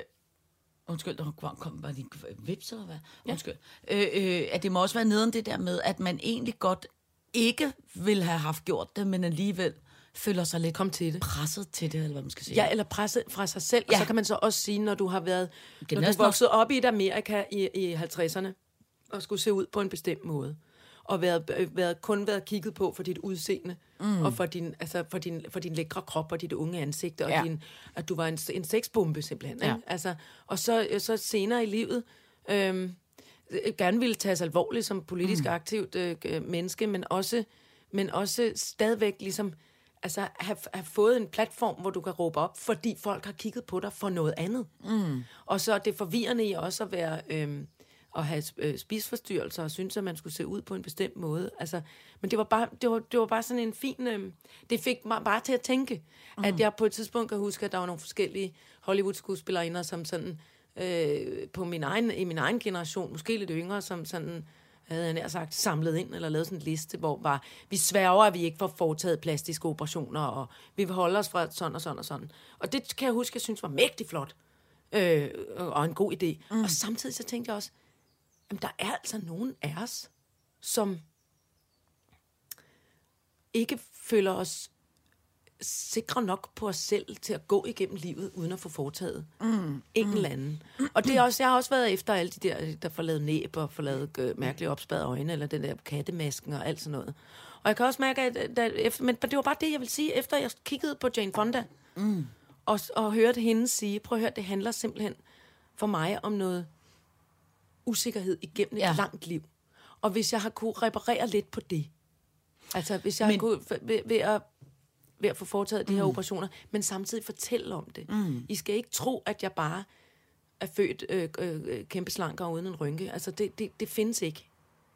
undskyld, der kom, kom bare lige vips eller hvad? Undskyld. Øh, øh, at det må også være nederen det der med, at man egentlig godt ikke vil have haft gjort det, men alligevel føler sig lidt Kom til det. presset til det, eller hvad man skal sige. Ja, eller presset fra sig selv. Ja. Ja. Og så kan man så også sige, når du har været, Det når du vokset op i et Amerika i, i 50'erne, og skulle se ud på en bestemt måde, og været, øh, været, kun været kigget på for dit udseende, mm. og for din, altså for, din, for din lækre krop og dit unge ansigt, og Ja. din, at du var en, en sexbombe simpelthen. Ja. Ikke? Altså, og så, så senere i livet, øhm, øh, gerne ville tages alvorligt som politisk mm. aktivt øh, øh, menneske, men også, men også stadigvæk ligesom altså, have, have fået en platform, hvor du kan råbe op, fordi folk har kigget på dig for noget andet. Mm. Og så er det forvirrende i også at være... Øhm, at have øh, spisforstyrrelser og synes, at man skulle se ud på en bestemt måde. Altså, men det var bare, det var, det var bare sådan en fin... Øh, det fik mig bare til at tænke, mm. at jeg på et tidspunkt kan huske, at der var nogle forskellige Hollywood-skuespillerinder, som sådan øh, på min egen, i min egen generation, måske lidt yngre, som sådan havde jeg nær sagt, samlet ind eller lavet sådan en liste, hvor var, vi sværger, at vi ikke får foretaget plastiske operationer, og vi vil holde os fra sådan og sådan og sådan. Og det kan jeg huske, jeg synes var mægtig flot, øh, og en god idé. Mm. Og samtidig så tænkte jeg også, jamen der er altså nogen af os, som ikke føler os sikre nok på os selv til at gå igennem livet, uden at få foretaget mm. en eller anden. Og det er også, jeg har også været efter alle de der, der får lavet næb og får lavet øh, mærkeligt opspadet øjne, eller den der kattemasken og alt sådan noget. Og jeg kan også mærke, at, at efter, men det var bare det, jeg vil sige, efter jeg kiggede på Jane Fonda, mm. og, og hørte hende sige, prøv at høre, det handler simpelthen for mig om noget usikkerhed igennem ja. Et langt liv. Og hvis jeg har kunne reparere lidt på det, altså hvis jeg Men- har kunne, ved, ved at ved at få foretaget de her operationer, men samtidig fortælle om det. Mm. I skal ikke tro, at jeg bare er født øh, øh, kæmpe slank og uden en rynke. Altså, det, det, det findes ikke.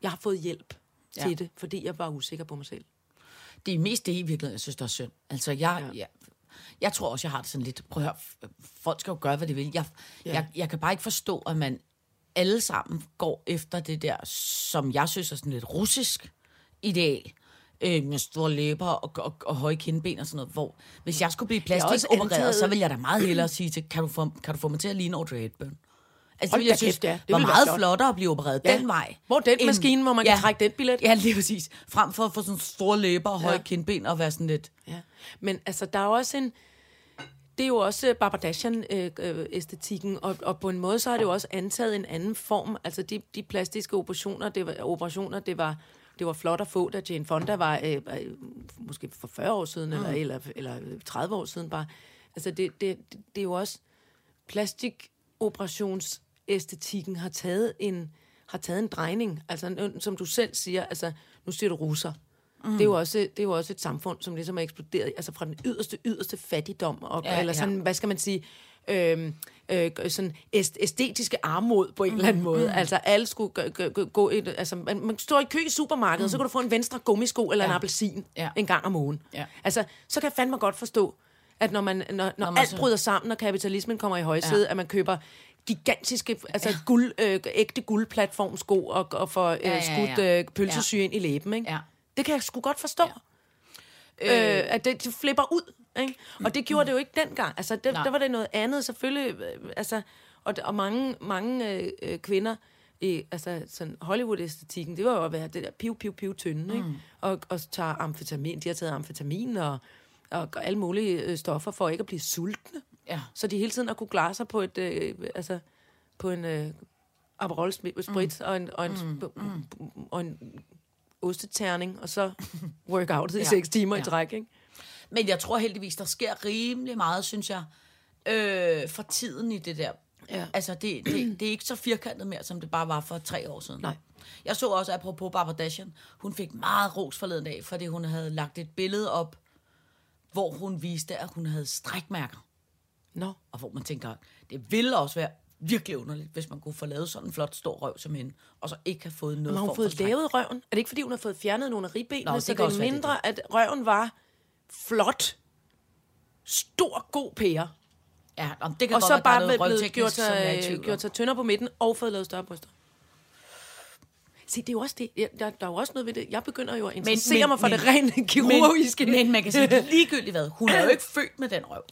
Jeg har fået hjælp ja. Til det, fordi jeg var usikker på mig selv. Det er mest det i virkeligheden, jeg synes, der er synd. Altså, jeg, Ja. jeg, jeg tror også, jeg har det sådan lidt... Prøv at høre, folk skal jo gøre, hvad de vil. Jeg, ja. jeg, jeg kan bare ikke forstå, at man alle sammen går efter det der, som jeg synes er sådan lidt russisk ideal. Øh, med store læber og, og, og høje kindben og sådan noget. Hvor, hvis jeg skulle blive også plastisk opereret, antaget- så ville jeg da meget hellere sige til, kan du få, kan du få mig til at ligne Audrey Hepburn? Altså, Hold det ville jeg synes, kæft, ja. Det var meget flot. flottere at blive opereret Ja. den vej. Hvor den end- maskine, hvor man kan trække den billet? Ja, lige præcis. Frem for at få sådan store læber og høje Ja. kindben og være sådan lidt... Ja. Men altså, der er også en... Det er jo også Barbadashian-æstetikken, og, og på en måde, så har det jo også antaget en anden form. Altså, de, de plastiske operationer, det var, operationer, det var, det var flot at få, da Jane Fonda var øh, øh, måske for 40 år siden, mm. eller, eller, eller 30 år siden bare. Altså, det, det, det, er jo også... Plastikoperations-æstetikken har taget en har taget en drejning. Altså, som du selv siger, altså, nu siger du russer. Mm. Det, er jo også, det er jo også et samfund, som ligesom er eksploderet, altså fra den yderste, yderste fattigdom, og, ja, Ja, eller sådan, ja. hvad skal man sige, øhm, øh, sådan æst, æstetiske armod på en mm. eller anden måde. Mm. Altså alle skulle gå, gå, gå, et, altså man, man står i kø i supermarkedet, mm. så kan du få en venstre gummisko eller ja. en Ja. appelsin Ja. en gang om ugen. Ja. Altså, så kan jeg fandme godt forstå, at når, man, når, når, når man alt så- bryder sammen, og kapitalismen kommer i højsæde, Ja. at man køber gigantiske, altså guld, øh, ægte guldplatformsko og, og får øh, Ja, ja, skudt ja. øh, pølsesyre ind i læben, ikke? Ja. Det kan jeg sgu godt forstå. Ja. Øh, at det, det flipper ud, ikke? Og det gjorde det jo ikke dengang. Altså, det, Nej. der var det noget andet, selvfølgelig. øh, Altså, og, og mange, mange øh, øh, kvinder i altså, sådan Hollywood-æstetikken, det var jo at være det der piv, piv, piv tynde, ikke? Og, og tager amfetamin. De har taget amfetamin og og alle mulige øh, stoffer for ikke at blive sultne. Ja. Så de hele tiden har kunne klare sig på et, øh, altså, på en øh, Aperol sp- sprit mm. og en, og en, mm. og en ostetærning, og så [LAUGHS] workoutet i seks timer ja. I træk, ikke? Men jeg tror heldigvis, der sker rimelig meget, synes jeg, øh, for tiden i det der. Ja. Altså, det, det, det er ikke så firkantet mere, som det bare var for tre år siden. Nej. Jeg så også, apropos Barbara Dashian, hun fik meget ros forleden dag, fordi hun havde lagt et billede op, hvor hun viste, at hun havde strækmærker. Nå. Og hvor man tænker, det ville også være virkelig underligt, hvis man kunne få lavet sådan en flot stor røv som hende, og så ikke have fået noget Men har hun fået lavet røven? Er det ikke, fordi hun har fået fjernet nogle af ribbenene, Nå, det så det er det er mindre, at røven var flot, stor, god pære? Ja, om det kan Og godt så være, bare noget blevet gjort sig, gjort sig tyndere på midten og fået lavet større bryster. Se, det er jo også det. Jeg- Der, der er jo også noget ved det. Jeg begynder jo at interessere men- mig for men- det rent kirurgiske. Men, men man kan sige, ligegyldigt hvad, hun er jo ikke født med den røv.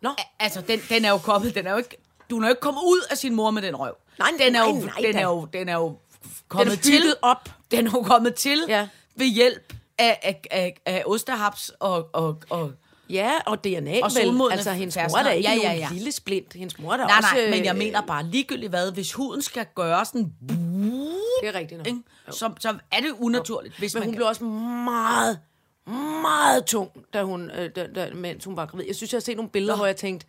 Nå, Altså, den, den er jo kommet, den er jo ikke, du jo ikke kommet ud af sin mor med den røv. Nej, den er jo, nej, nej den er jo, den er jo kommet Den er til. op. Den er jo kommet til Ja. ved hjælp af, af, af, af ostehaps og, og, og ja, og DNA Og vel. Altså, hendes mor er da ikke Ja, ja, nogen ja. lille splint. Hendes mor er Nej, også... nej, men jeg øh, mener bare ligegyldigt hvad, hvis huden skal gøre sådan, Det er rigtigt nok. ikke, så, så er det unaturligt. Hvis Men man hun kan- blev også meget, meget tung, da hun, øh, da, da, mens hun var gravid. Jeg synes, jeg har set nogle billeder, Nå. hvor jeg tænkte,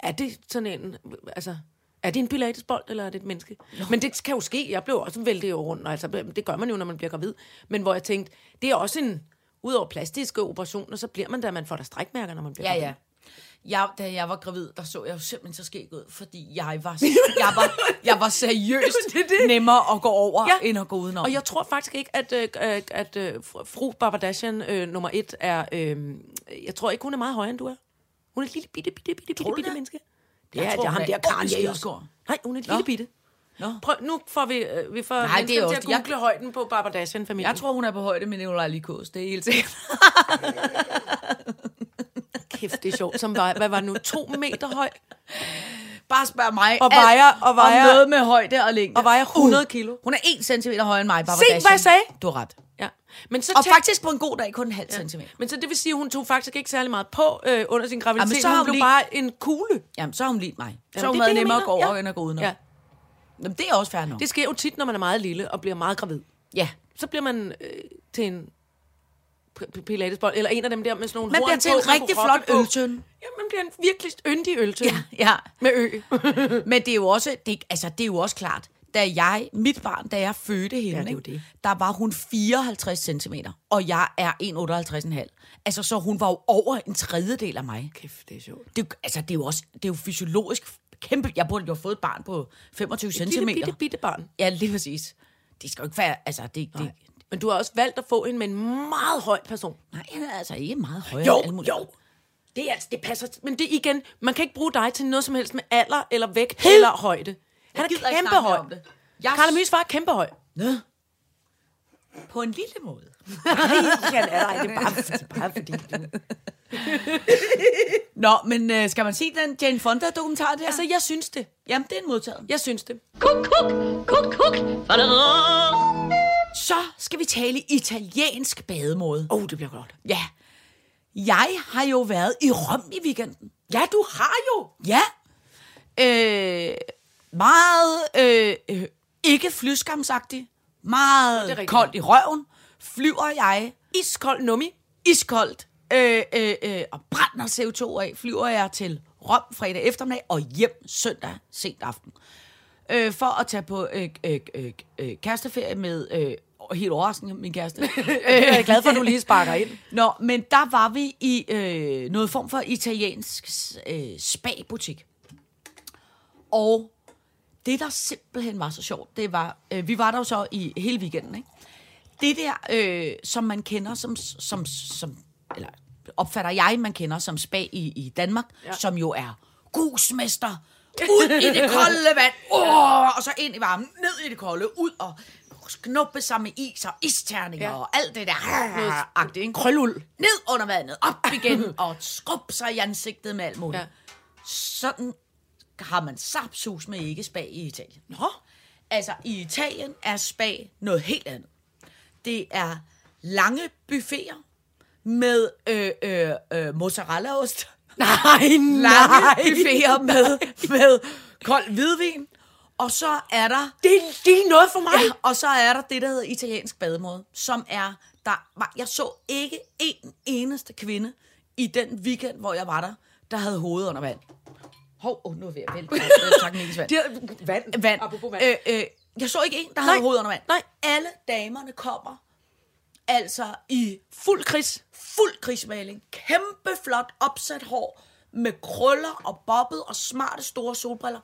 er det sådan en... Altså, er det en pilatesbold, eller er det et menneske? Nå. Men det kan jo ske. Jeg blev også væltet jo rundt. Altså, det gør man jo, når man bliver gravid. Men hvor jeg tænkte, det er også en... Udover plastiske operationer, så bliver man da, man får der strækmærker, når man bliver Ja, gravid. ja. Jeg, da jeg var gravid, der så jeg jo simpelthen så skæg ud, fordi jeg var, [LAUGHS] jeg var, jeg var seriøst Det det. nemmere at gå over, Ja. end at gå udenom. Og jeg tror faktisk ikke, at, øh, øh, at øh, fru- fru Barbadashian øh, nummer et er... Øh, jeg tror ikke, hun er meget højere, end du er. Hun er et lille bitte, bitte, bitte, bitte, bitte det? menneske. Jeg Ja, tror, det er ham er der også. skidestor. Nej, hun er et lille bitte. Nå. Prøv, nu får vi, øh, vi får Nej, det er det også- til at jeg- google højden på Barbadashian-familien. jeg tror, hun er på højde med Nicolai Likos. Det er helt sikkert. kæft, det er sjovt. Som var, hvad var det nu, to meter høj? Bare spørg mig Og vejer- og vejer- om noget med højde og længde. Og vejer 100 kilo. Hun er 1 cm højere end mig, Barbara Se, hvad jeg sagde. Du har ret. Ja. Men så Og tænk- faktisk på en god dag kun en halv centimeter. Men så det vil sige, at hun tog faktisk ikke særlig meget på øh, under sin graviditet. Jamen, så har hun hun blev lige- bare en kugle. Jamen, så har hun lige mig. Så Jamen, har hun været nemmere at gå over, Ja. end at gå udenom. Ja. Jamen, det er også fair nok. Det sker jo tit, når man er meget lille og bliver meget gravid. Ja. Så bliver man øh, til en pilatesbold, eller en af dem der med sådan nogle Man horn bliver til en rigtig flot på. øltønde. Ja, man bliver en virkelig yndig øltønde. Ja, ja. Med ø. [LAUGHS] Men det er jo også, det, altså, det er jo også klart, da jeg, mit barn, da jeg fødte hende, Ja, det ikke, det. der var hun 54 cm, og jeg er 1,58,5. Altså, så hun var jo over en tredjedel af mig. Kæft, det er sjovt. Det, jo- altså, det er jo også, det er jo fysiologisk kæmpe. Jeg burde jo have fået et barn på 25 cm. Lille bitte, bitte barn. Ja, lige præcis. Det skal jo ikke være, altså, det, det, Men du har også valgt at få en med en meget høj person. nej, han er altså ikke meget højere. Jo, jo. Det, er, altså, det passer. Men det igen, man kan ikke bruge dig til noget som helst med alder, eller vægt, eller højde. Han er kæmpe høj. Jeg- Karla Mys far er kæmpe høj. Nå. På en lille måde. [LAUGHS] Nej, han er der. Det er bare, det er bare fordi, du... [LAUGHS] Nå, men øh, skal man se den Jane Fonda-dokumentar der? Altså, jeg synes det. Jamen, det er en modtaget. Jeg synes det. Kuk, kuk, kuk, kuk. Så skal vi tale italiensk bademåde. Åh, oh, det bliver godt. Ja. Jeg har jo været i Rom i weekenden. Ja, du har jo. Ja. Øh, meget øh, øh, ikke flyskamsagtig. Meget koldt i røven. Flyver jeg Iskold nummi. iskoldt øh, øh, øh, og brænder CO2 af, flyver jeg til Rom fredag eftermiddag og hjem søndag sent aften. Øh, for at tage på øh, øh, øh, øh, kæresteferie med, øh, helt overraskende, min kæreste. [LAUGHS] Jeg er glad for, at du lige sparker ind. Nå, men der var vi i øh, noget form for italiensk øh, spa-butik. Og det, der simpelthen var så sjovt, det var, øh, vi var der jo så i hele weekenden, ikke? Det der, øh, som man kender som, som, som, eller opfatter jeg, man kender som spa i, i Danmark, ja. som jo er gusmester, ud i det kolde vand, oh, og så ind i varmen, ned i det kolde, ud og knuppe sig med is og isterninger Ja. og alt det der, agtigt, ikke? Krøluld. ned under vandet, op igen, [LAUGHS] og skrub sig i ansigtet med alt muligt. Ja. Ja. Sådan har man sapsus med ikke spa i Italien. Nå. Altså, i Italien er spa noget helt andet. Det er lange buffeter med øh, øh, øh, mozzarellaost. Nej, Lange nej. buffeter med, med kold hvidvin. Og så er der Det, det er noget for mig. Ja, og så er der det, der hedder italiensk bademåde, som er, der var, jeg så ikke en eneste kvinde i den weekend, hvor jeg var der, der havde hovedet under vand. Hov, oh, nu er jeg ved at vælte. [LAUGHS] Tak, Niels Vand. Vand. vand. Vand. Øh, øh, jeg så ikke en, der havde hovedet under vand. nej. Alle damerne kommer altså i Fuld kris. fuld krigsmaling, kæmpe flot opsat hår, med krøller og bobbet og smarte store solbriller,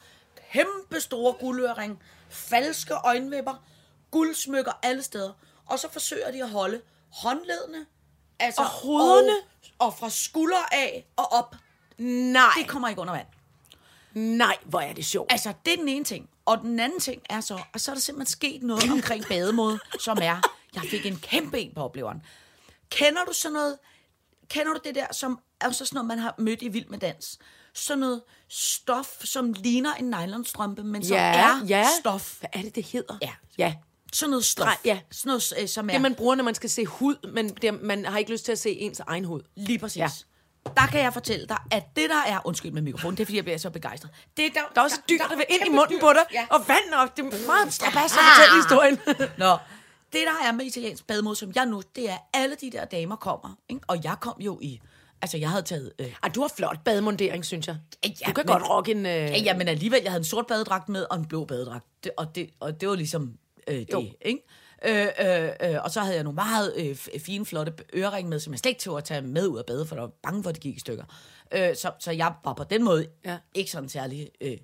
kæmpe store guldøring, falske øjenvipper, guldsmykker alle steder. Og så forsøger de at holde håndledene, altså Og hovederne? og, og fra skulder af og op. Nej. Det kommer ikke under vand. Nej, hvor er det sjovt. Altså, det er den ene ting. Og den anden ting er så, at så er der simpelthen sket noget omkring bademåde, som er, jeg fik en kæmpe en på opleveren. Kender du sådan noget, kender du det der, som er så sådan noget, man har mødt i Vild med Dans? Sådan noget stof, som ligner en nylonstrømpe, men som er ja. stof. Hvad er det, det hedder? Ja. Ja. Sådan noget stof. Nej, ja. Sådan noget, øh, som er Det, man bruger, når man skal se hud, men det, man har ikke lyst til at se ens egen hud. lige præcis. Ja. Ja. Der kan jeg fortælle dig, at det der er... Undskyld med mikrofonen, det er fordi, jeg bliver så begejstret. Det, der, Der er også dyr, der vil ind i munden dyr. på dig, Ja. og vand, og det er meget strabas at Ah. fortælle historien. Nå, det der er med italiensk bademode, som jeg nu, det er, alle de der damer kommer. Ikke? Og jeg kom jo i... Altså, jeg havde taget... Øh, Ej, du har flot bademundering, synes jeg. Ja, du kan men- godt rocke en... Øh... ja, ja, men alligevel, jeg havde en sort badedragt med, og en blå badedragt. Det, og, det, og det var ligesom øh, det, Jo. ikke? Øh, øh, øh, og så havde jeg nogle meget øh, fine, flotte øreringe med, som jeg slet ikke tog at tage med ud af bade, for jeg var bange for, at det gik i stykker. Øh, så, så jeg var på den måde ja. ikke sådan særlig... Øh,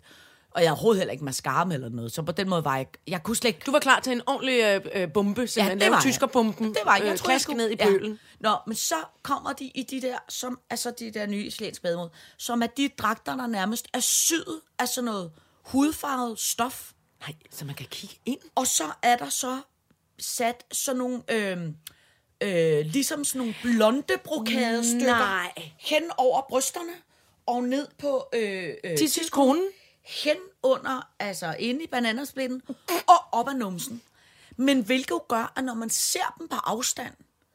og jeg havde overhovedet heller ikke mascara eller noget, så på den måde var jeg... Jeg kunne slet ikke... Du var klar til en ordentlig øh, øh, bombe, simpelthen. det var jeg. tyskerbomben. Det var jeg. jeg øh, tror, jeg skulle- ned i ja. pølen. Nå, men så kommer de i de der, som, altså de der nye italienske bademod, som er de dragter, der nærmest er syet af sådan noget hudfarvet stof. Nej, så man kan kigge ind. Og så er der så sat sådan nogle, øh, øh, ligesom sådan nogle blonde brokadestykker Nej. hen over brysterne og ned på øh, øh, Tissis konen. Hen under, altså inde i bananasplitten, og op ad numsen. Men hvilket jo gør, at når man ser dem på afstand,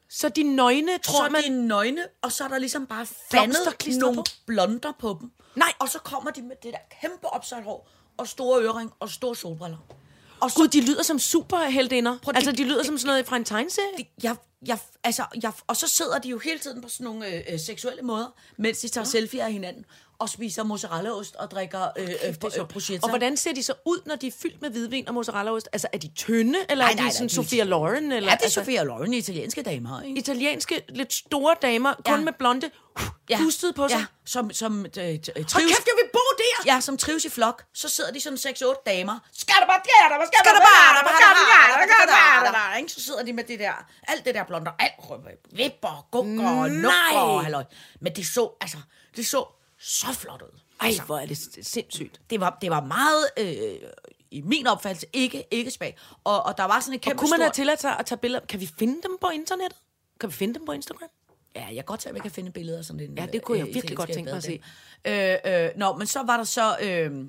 Så de nøgne, tror så man... de nøgne, og så er der ligesom bare fandet nogle på? blonder på dem. Nej. Og så kommer de med det der kæmpe opsat hår, og store øring, og store solbriller. Og så, Gud, de lyder som superheldinder. Prøv, Altså, de- de lyder som sådan noget fra en tegneserie. jeg, jeg, altså, jeg, og så sidder de jo hele tiden på sådan nogle øh, øh, seksuelle måder, mens de tager selfie af hinanden, og spiser mozzarellaost og drikker øh, øh, øh, prosciutto. Og hvordan ser de så ud, når de er fyldt med hvidvin og mozzarellaost? Altså, er de tynde, eller Nej, er de nej, sådan nej, de- Sofia Loren? Eller, Ja, det er altså, Sofia Loren, italienske damer, ikke? Italienske, lidt store damer, kun Ja. med blonde, ja. pustet på sig. Ja, som, som øh, øh, trives, Hold kæft, jeg vil bo der! ja, som trives i flok. Så sidder de sådan 6-8 damer. Skal der bare der, der skal der bare, der? Så sidder de med det der, alt det der blonder, alt vipper, gukker og og halløj. Men det så, altså, det så så flot ud. Ej, Altså, hvor er det sindssygt. det var, det var meget, øh, i min opfattelse, ikke, ikke spag. Og, og der var sådan en Og kæmpe kunne man have tilladt sig at tage billeder? Kan vi finde dem på internettet? Kan vi finde dem på Instagram? Ja, jeg kan godt se, om jeg kan finde billeder sådan en... Ja, det kunne jeg øh, virkelig godt tænke mig at baddame. Øh, øh, nå, men så var der så... Øh,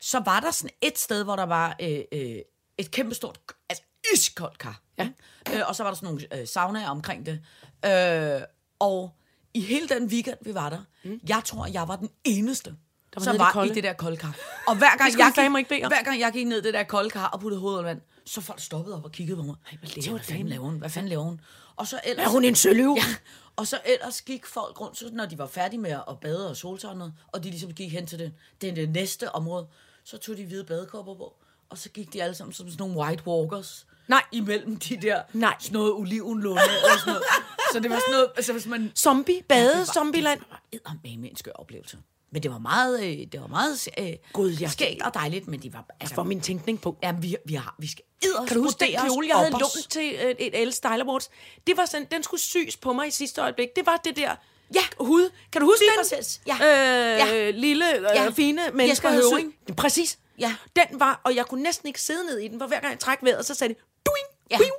så var der sådan et sted, hvor der var øh, øh, et kæmpestort, altså iskoldt kar. Ja. Øh, og så var der sådan nogle øh, saunaer omkring det. Øh, og i hele den weekend, vi var der, mm. jeg tror, jeg var den eneste, der var som det var kolde. i det der kolde kar. Og hver gang, Det jeg ikke gik, om. hver gang jeg gik ned i det der kolde kar og puttede hovedet vand, så folk stoppede op og kiggede på mig. hvad Jeg laver tænkte, hvad fanden laver hun? Hvad fanden laver hun? Og så ellers, Er hun en søløve? Ja, og så ellers gik folk rundt, så når de var færdige med at bade og soltørre og noget, og de ligesom gik hen til det, det, det næste område, så tog de hvide badekopper på, og så gik de alle sammen som sådan nogle white walkers. Nej. Imellem de der, Nej. sådan noget olivenlunde eller sådan noget. Så det var sådan noget, altså hvis man... Zombie, bade, zombieland. Det var med en skør oplevelse. Men det var meget, øh, det var meget øh, Gud, jeg- skægt og dejligt, men det var... Altså, For min tænkning på. ja, vi, vi, har, vi skal Kan du huske den kjole, jeg havde lånt til øh, et Elle Style Awards? Det var sådan, den skulle sys på mig i sidste øjeblik. Det var det der Ja. hud. Kan du huske Lige den? præcis. Ja. Øh, Ja. Lille, øh, Ja. fine mennesker. Jesper Præcis. Ja. Den var, og jeg kunne næsten ikke sidde ned i den, for hver gang jeg trak vejret, så sagde det, duing, Ja. duing,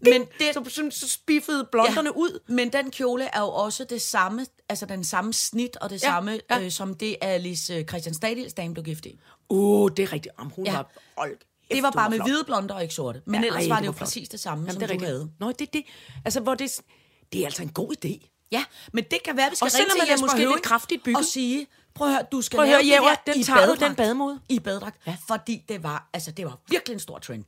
Men det- så, så, så spiffede blonderne ud. Men den kjole er jo også det samme, altså den samme snit og det Ja, ja, samme, ja. ja. Øh, som det Alice øh, Christian Stadils dame blev gift i. Uh, det er rigtigt. Jamen, hun Ja. var, hold, Det var bare med flot. hvide blonder og ikke sorte. Men Ja, ellers ej, var det det jo flot. præcis det samme, Jamen, som det er du rigtigt. havde. Nå, det, det, altså, hvor det, Det er altså en god idé. Ja, men det kan være, vi skal Og ringe til er Jesper måske lidt kraftigt bygget. og sige, prøv at høre, du skal Prøv at lave høre, det Jæver, der den i tager du, badedragt. den bademode. I badedragt, ja. fordi det var, altså, det var virkelig en stor trend.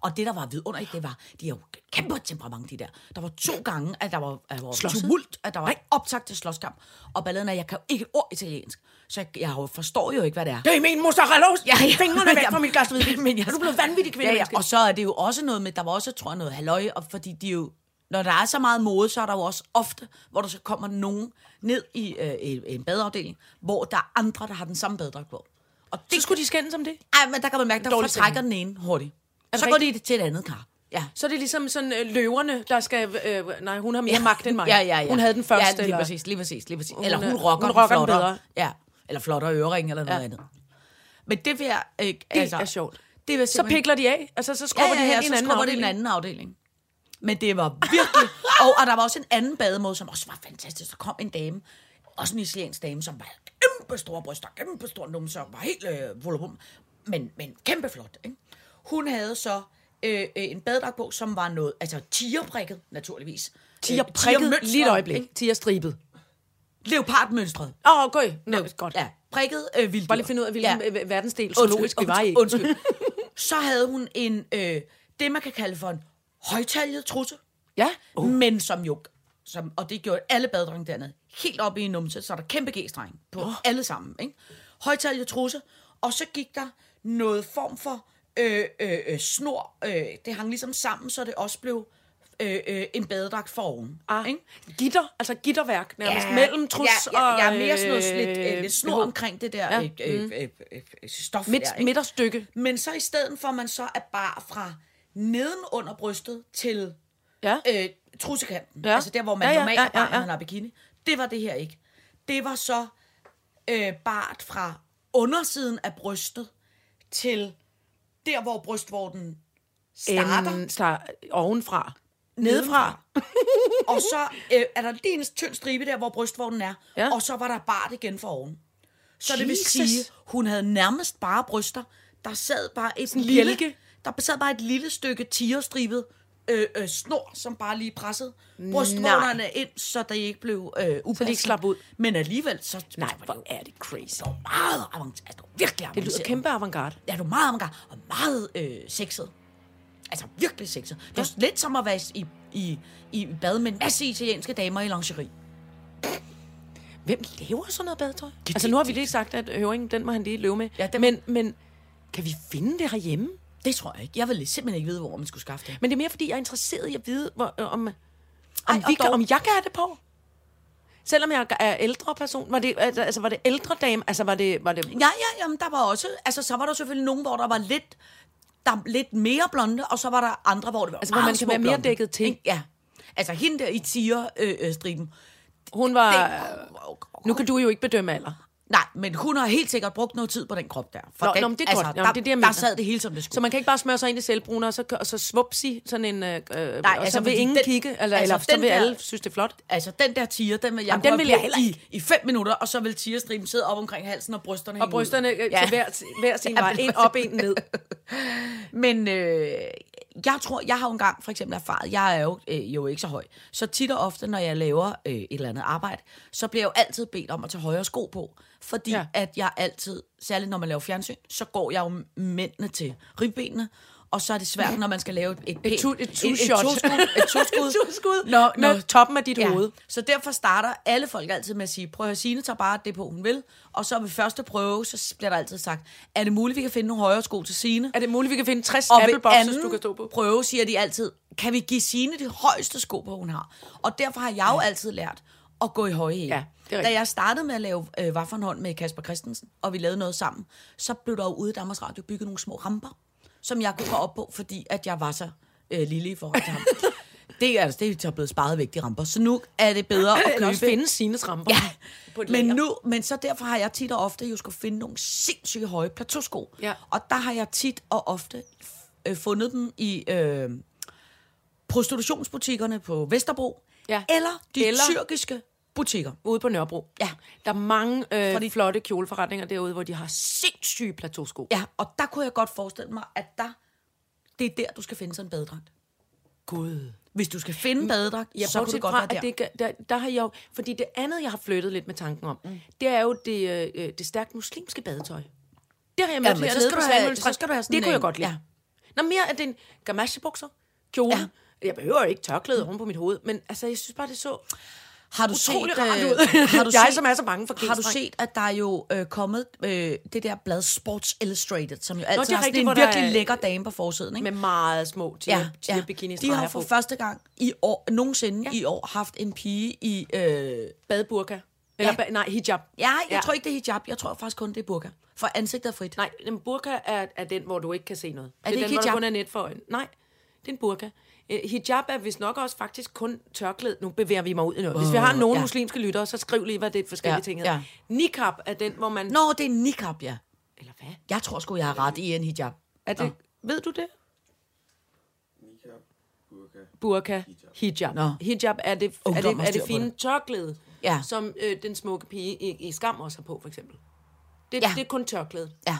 Og det, der var vidunderligt, det var, de har jo kæmpe temperament, de der. Der var to gange, at der var, at der var Slåsset? tumult, at der var optag til slåskamp. Og balladen er, jeg kan jo ikke et ord italiensk, så jeg, jeg forstår jo ikke, hvad det er. Det er min mozzarella-ost. Ja, ja. Fingrene væk [LAUGHS] fra mit glas hvidvin. Men jeg- er du blevet vanvittig kvinde? Ja, ja. Og så er det jo også noget med, der var også, tror jeg, noget halløj, og fordi de jo, når der er så meget mode, så er der jo også ofte, hvor der så kommer nogen ned i, øh, en badeafdeling, hvor der er andre, der har den samme badedragt på. Og det Så skulle de skændes om det. Ej, men der kan man mærke, der Dårlig fortrækker den ene hurtigt. Så går de til et andet kar. Ja. Så er det ligesom sådan øh, løverne, der skal... Øh, nej, hun har mere magt end mig. Ja, ja, ja. Hun havde den første. Ja, lige eller- præcis, lige præcis, lige præcis. Hun eller hun er- rocker, hun rocker den flottere. bedre. Ja, eller flottere ørering eller noget Ja. andet. Men det vil jeg... Øh, det Det er sjovt. Det vil Så pikler de af. Altså, så skubber ja, ja, de ja, hen i en anden i en afdeling. anden afdeling. Men det var virkelig... [LAUGHS] og, og der var også en anden bademåde, som også var fantastisk. Der kom en dame, også en italiensk dame, som var kæmpe store bryster, kæmpe store numser, var helt øh, volumum, men, men kæmpe flot. Ikke? Hun havde så øh, øh, en badedragt på, som var noget, altså tigerprikket, naturligvis. Øh, prikket tigermønstret, lige et øjeblik. ikke? Tiger stribet. Leopardmønstret. Åh, oh, okay. Nå, godt. Ja, prikket øh, vilddyr. Bare lige finde ud af, hvilken Ja. ja. verdensdel zoologisk vi var i. Undskyld. [LAUGHS] Så havde hun en, øh, det man kan kalde for en højtaljet trusse. Ja. Uh. Men som jo, som, og det gjorde alle badedrenge dernede, helt op i en numse, så er der kæmpe g-streng på uh. alle sammen. Ikke? Højtaljet trusse, og så gik der noget form for øh, øh, øh, snor, øh, det hang ligesom sammen, så det også blev øh, øh, en badedragt foroven. Ah, Ikke? gitter, altså gitterværk nærmest ja, mellem trus ja, ja, ja, og... mere sådan noget lidt, øh, øh, lidt snor omkring det der Ja, øh, øh, øh, øh, øh, stof Midt, der. ikke? midterstykke. Men så i stedet for, at man så er bare fra neden under brystet til Ja. øh, trussekanten, Ja. ja. altså der, hvor man Ja, ja, normalt ja, er bare, ja, ja. når man har bikini, det var det her ikke. Det var så øh, bart fra undersiden af brystet til der, hvor brystvorten starter. En, start, ovenfra. Nedefra. [LAUGHS] og så øh, er der lige en tynd stribe der, hvor brystvorten er, Ja. og så var der bart igen for oven. Så det vil Jesus. sige, hun havde nærmest bare bryster. Der sad bare et lille, bjælke. der sad bare et lille stykke tigerstribet øh, øh, snor, som bare lige pressede brystvorterne ind, så det ikke blev øh, upassende. de ikke slap ud. Men alligevel, så Nej, så hvor det er det crazy. jo meget avanceret. Altså, det virkelig Det lyder kæmpe avantgarde. Ja, du er meget avantgarde og meget øh, sexet. Altså virkelig sexet. Det var lidt som at være i, i, i bad med en masse italienske damer i lingerie. Hvem laver sådan noget badetøj? Altså, nu har vi lige sagt, at høringen, den må han lige løbe med. Ja, den- men, men kan vi finde det herhjemme? Det tror jeg ikke. Jeg ville simpelthen ikke vide, hvor man skulle skaffe det. Men det er mere, fordi jeg er interesseret i at vide, hvor, øh, om, om, Ej, vi dog- om jeg kan have det på. Selvom jeg er ældre person. Var det, altså, altså, var det ældre dame? Altså, var det... Var det Ja, ja, jamen, der var også... Altså, så var der selvfølgelig nogen, hvor der var lidt, der var lidt mere blonde, og så var der andre, hvor det var Altså, hvor man kan være mere blonde. dækket til. Ikke? Ja. Altså, hende der i tiger-striben. hun var... det, Nu kan du jo ikke bedømme alder. Nej, men hun har helt sikkert brugt noget tid på den krop der. For Nå, den, nå, men det er altså, godt. Der, Jamen, det er det, jeg der mener. sad det hele, som det skulle. Så man kan ikke bare smøre sig ind i selvbruner, og så, og så svupsi sådan en... Øh, Nej, og altså, så vil ingen den- kigge, eller, altså, eller så vil der- alle synes, det er flot. Altså, den der tiger, den vil jeg Jamen, den vil jeg heller i, i fem minutter, og så vil tigerstriben sidde op omkring halsen, og brysterne Og brysterne øh, Ja. til hver, hver sin [LAUGHS] Ja, vej. En op, en ned. [LAUGHS] Men øh, jeg tror, jeg har jo engang for eksempel erfaret, jeg er jo, øh, jo ikke så høj, så tit og ofte, når jeg laver øh, et eller andet arbejde, så bliver jeg jo altid bedt om at tage højere sko på, fordi Ja. at jeg altid, særligt når man laver fjernsyn, så går jeg jo mændene til ribbenene, og så er det svært, når man skal lave et, et, pænt- et et, two-shot. toskud, et toskud, [LAUGHS] Et toskud Når, med toppen af dit hoved. Så derfor starter alle folk altid med at sige, prøv at Signe tager bare det på, hun vil, og så ved første prøve, så bliver der altid sagt, er det muligt, vi kan finde nogle højere sko til Signe? Er det muligt, vi kan finde 60 Og ved Apple Boxes, anden du kan stå på? prøve siger de altid, kan vi give Signe de højeste sko på, hun har? Og derfor har jeg jo altid lært at gå i høje hæle. Ja, da jeg startede med at lave øh, Waffenhånd med Kasper Christensen, og vi lavede noget sammen, så blev der jo ude i Danmarks Radio bygget nogle små ramper, som jeg kunne gå op på, fordi at jeg var så øh, lille i forhold til ham. [LAUGHS] det er altså, det er blevet sparet væk, de ramper. Så nu er det bedre [LAUGHS] at købe... finde Sines ramper. Ja, [LAUGHS] På et men, lager. nu, men så derfor har jeg tit og ofte jo skulle finde nogle sindssyge høje plateausko. Ja. Og der har jeg tit og ofte øh, fundet dem i øh, prostitutionsbutikkerne på Vesterbro. Ja. Eller de eller... tyrkiske butikker. Ude på Nørrebro. Ja. Der er mange øh, Fordi- flotte kjoleforretninger derude, hvor de har sindssyge plateausko. Ja, og der kunne jeg godt forestille mig, at der, det er der, du skal finde sådan en badedragt. Gud. Hvis du skal finde badedragt, Jeg så kunne det godt være der. at det, der, der har jeg jo, fordi det andet, jeg har flyttet lidt med tanken om, mm. det er jo det, øh, det stærkt muslimske badetøj. Det har jeg med Jamen, til så hernede skal du have- så skal du have sådan Det kunne en- jeg godt lide. ja. Nå, mere af den gamasjebukser, kjole. Ja. Ja. Jeg behøver ikke tørklæde oven på mit hoved, men altså, jeg synes bare, det så Har du set, utrolig rart øh, ud. [LAUGHS] har du jeg, set, som er så bange for Har du set, at der er jo øh, kommet øh, det der blad Sports Illustrated, som jo altid det er har sådan en hvor virkelig er- lækker dame på forsiden, ikke? Med meget små tier, ja, ja. bikini De har for på. første gang i år, nogensinde Ja. i år haft en pige i... Øh, Badeburka. Eller, Ja. nej, hijab. ja, jeg Ja. tror ikke, det er hijab. Jeg tror faktisk kun, det er burka. For ansigtet er frit. Nej, en burka er, er den, hvor du ikke kan se noget. Er det det er ikke den, hvor der hijab? kun er net for øjnene. Nej, det er en burka. Eh, Hijab er vist nok også faktisk kun tørklæde. Nu bevæger vi mig ud i noget. Hvis vi har nogle ja. muslimske lyttere, så skriv lige, hvad det er forskellige Ja, ting hedder. ja. Niqab er den, hvor man... Nå, det er en niqab, ja. Eller hvad? Jeg tror sgu, jeg har ret i en hijab. Er det, Nå. ved du det? Burka, hijab. Nå. Hijab er det, er det, er det fine det. tørklæde, Ja. som øh, den smukke pige i, i Skam også har på, for eksempel. Det, Ja. det er kun tørklæde, Ja.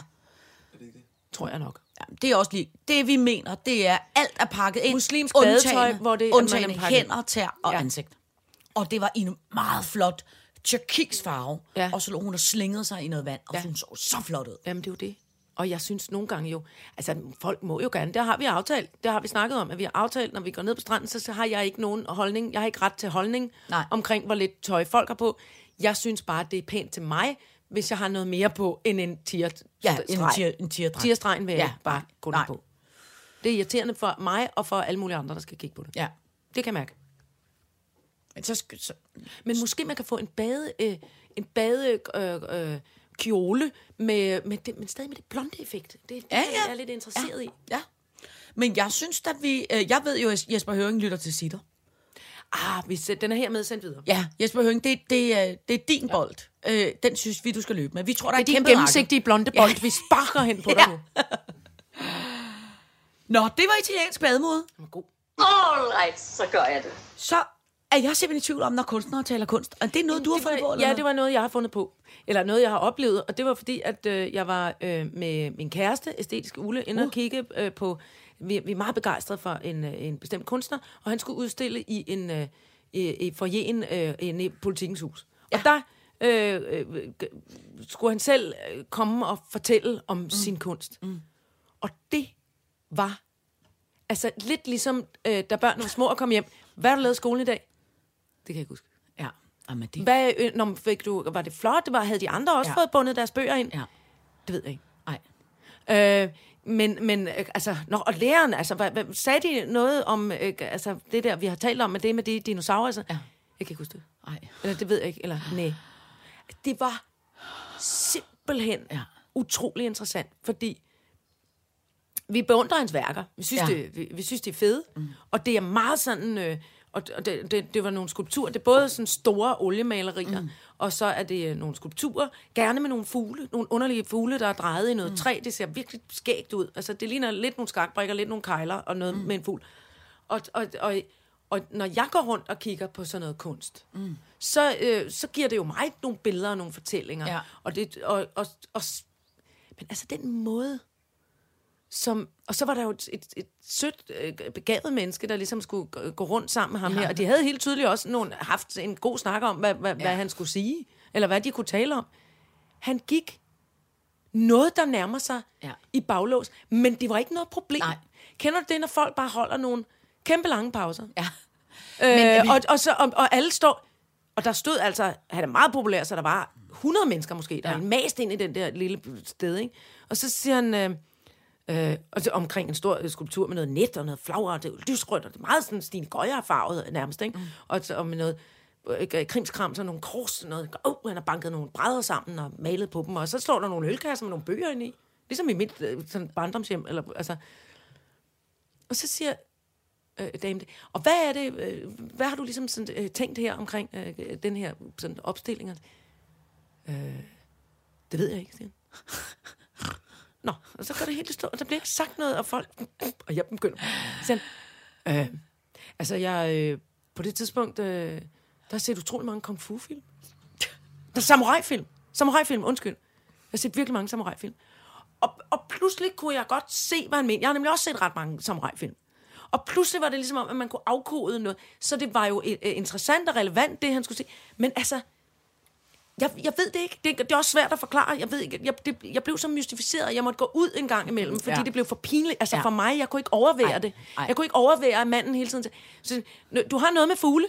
tror jeg nok. Ja. Det er også lige... Det, vi mener, det er, alt er pakket ind. Muslimsk badetøj, hvor det- er Undtagen ind. hænder, tær og Ja. ansigt. Og det var i en meget flot turkisk farve. Ja. Og så lå hun og slingede sig i noget vand, og ja. hun så så flot ud. Jamen, det er jo det. Og jeg synes nogle gange jo, altså folk må jo gerne, det har vi aftalt, det har vi snakket om, at vi har aftalt, når vi går ned på stranden, så, så har jeg ikke nogen holdning, jeg har ikke ret til holdning Nej. omkring, hvor lidt tøj folk har på. Jeg synes bare, det er pænt til mig, hvis jeg har noget mere på end en tier Ja, en tier- en tierdragt. Tierstregen vil Ja, bare gå ned på. Det er irriterende for mig og for alle mulige andre, der skal kigge på det. Ja. Det kan jeg mærke. Men så, så, Men måske man kan få en bade, øh, en bade øh, øh, kjole med, med det, men stadig med det blonde effekt. Det, det Ja, er ja. jeg er lidt interesseret i. ja. Men jeg synes, at vi... Øh, jeg ved jo, at Jesper Høring lytter til sitter. Ah, vi den er hermed sendt videre. Ja, Jesper Høring, det, det, er, det er din bold. Øh, den synes vi, du skal løbe med. Vi tror, der er, er din kæmpe gennemsigtige blonde bold, ja. vi sparker hen på [LAUGHS] dig Ja. nu. Nå, det var italiensk bademode. Den var god. All right, så gør jeg det. Så er jeg simpelthen i tvivl om, når kunstnere taler kunst. Og det er noget, du har Det fundet på, eller ja, det var noget, jeg har fundet på. Eller noget, jeg har oplevet. Og det var fordi, at øh, jeg var øh, med min kæreste, æstetisk Ule, inde uh. og kigge øh, på... Vi, vi er meget begejstrede for en, øh, en bestemt kunstner, og han skulle udstille i en øh, i, i forjen øh, inde i politikens hus. Ja. Og der øh, øh, skulle han selv øh, komme og fortælle om mm. sin kunst. Mm. Og det var altså lidt ligesom, øh, da børnene var små og kom hjem. Hvad har du lavet i skolen i dag? Det kan jeg ikke huske. Ja, Jamen, det... Hvad, øh, når fik du, var det flot? Var, havde de andre også ja. Fået bundet deres bøger ind? Ja, Det ved jeg ikke. nej. Øh, men, men øh, altså, når, og læreren, altså, hvad, hvad, sagde de noget om øh, altså, det der, vi har talt om, med det med de dinosaurer? Altså? Ja. Jeg kan ikke huske det. Nej. Eller det ved jeg ikke. Eller nej. Det var simpelthen ja. Utrolig interessant, fordi vi beundrer hans værker. Vi synes, ja. Det, vi, vi synes det er fede. Mm. Og det er meget sådan... Øh, og og det, det, det var nogle skulpturer. Det er både sådan store oliemalerier, mm. og så er det øh, nogle skulpturer. Gerne med nogle fugle. Nogle underlige fugle, der er drejet i noget mm. træ. Det ser virkelig skægt ud. Altså, det ligner lidt nogle skakbrikker, lidt nogle kejler og noget mm. med en fugl. Og, og, og, og når jeg går rundt og kigger på sådan noget kunst, mm. så, øh, så giver det jo mig nogle billeder og nogle fortællinger. Ja. Og det, og, og, og, men altså den måde, som, og så var der jo et, et, et sødt, øh, begavet menneske, der ligesom skulle gå- rundt sammen med ham ja. her. Og de havde helt tydeligt også nogle, haft en god snak om, hvad, hvad, ja. hvad han skulle sige, eller hvad de kunne tale om. Han gik noget, der nærmer sig. Ja. i baglås, men det var ikke noget problem. Nej. Kender du det, når folk bare holder nogle kæmpe lange pauser? Ja. Øh, vi- og, og, så, og, og alle står... Og der stod altså... Han er meget populær, så der var 100 mennesker måske, der ja. Mast ind i den der lille sted, ikke? Og så siger han... Øh, øh, og så omkring en stor øh, skulptur med noget net og noget flagre, og det er lysrødt, og det er meget sådan Stine Gøjer farvet nærmest, ikke? Mm. Og, så- og med noget øh, krimskram, så nogle kors, noget, oh, han har banket nogle brædder sammen og malet på dem, og så står der nogle ølkasser med nogle bøger ind i. Ligesom i mit øh, sådan barndomshjem, eller altså... Og så siger øh, dame. Og hvad er det, øh, hvad har du ligesom sådan, øh, tænkt her omkring øh, den her sådan, opstilling? Øh, det ved jeg ikke, siger. [LAUGHS] Nå, og så går det helt i stå, og der bliver sagt noget, og folk, og jeg begynder. Siger øh, altså jeg, øh, på det tidspunkt, øh, der har set utrolig mange kung fu film. Der er samurai-film. Samurai-film, undskyld. Jeg har set virkelig mange samurai-film. Og, og pludselig kunne jeg godt se, hvad han mente. Jeg har nemlig også set ret mange samurai-film. Og pludselig var det ligesom om, at man kunne afkode noget. Så det var jo øh, øh, interessant og relevant, det han skulle sige. Men altså, jeg, jeg ved det ikke. Det, det er også svært at forklare. Jeg ved ikke. Jeg, det, jeg blev så mystificeret. Jeg måtte gå ud en gang imellem, fordi Ja. det blev for pinligt. Altså Ja. for mig, jeg kunne ikke overvære Ej, det. ej. Jeg kunne ikke overvære, manden hele tiden så, du har noget med fugle.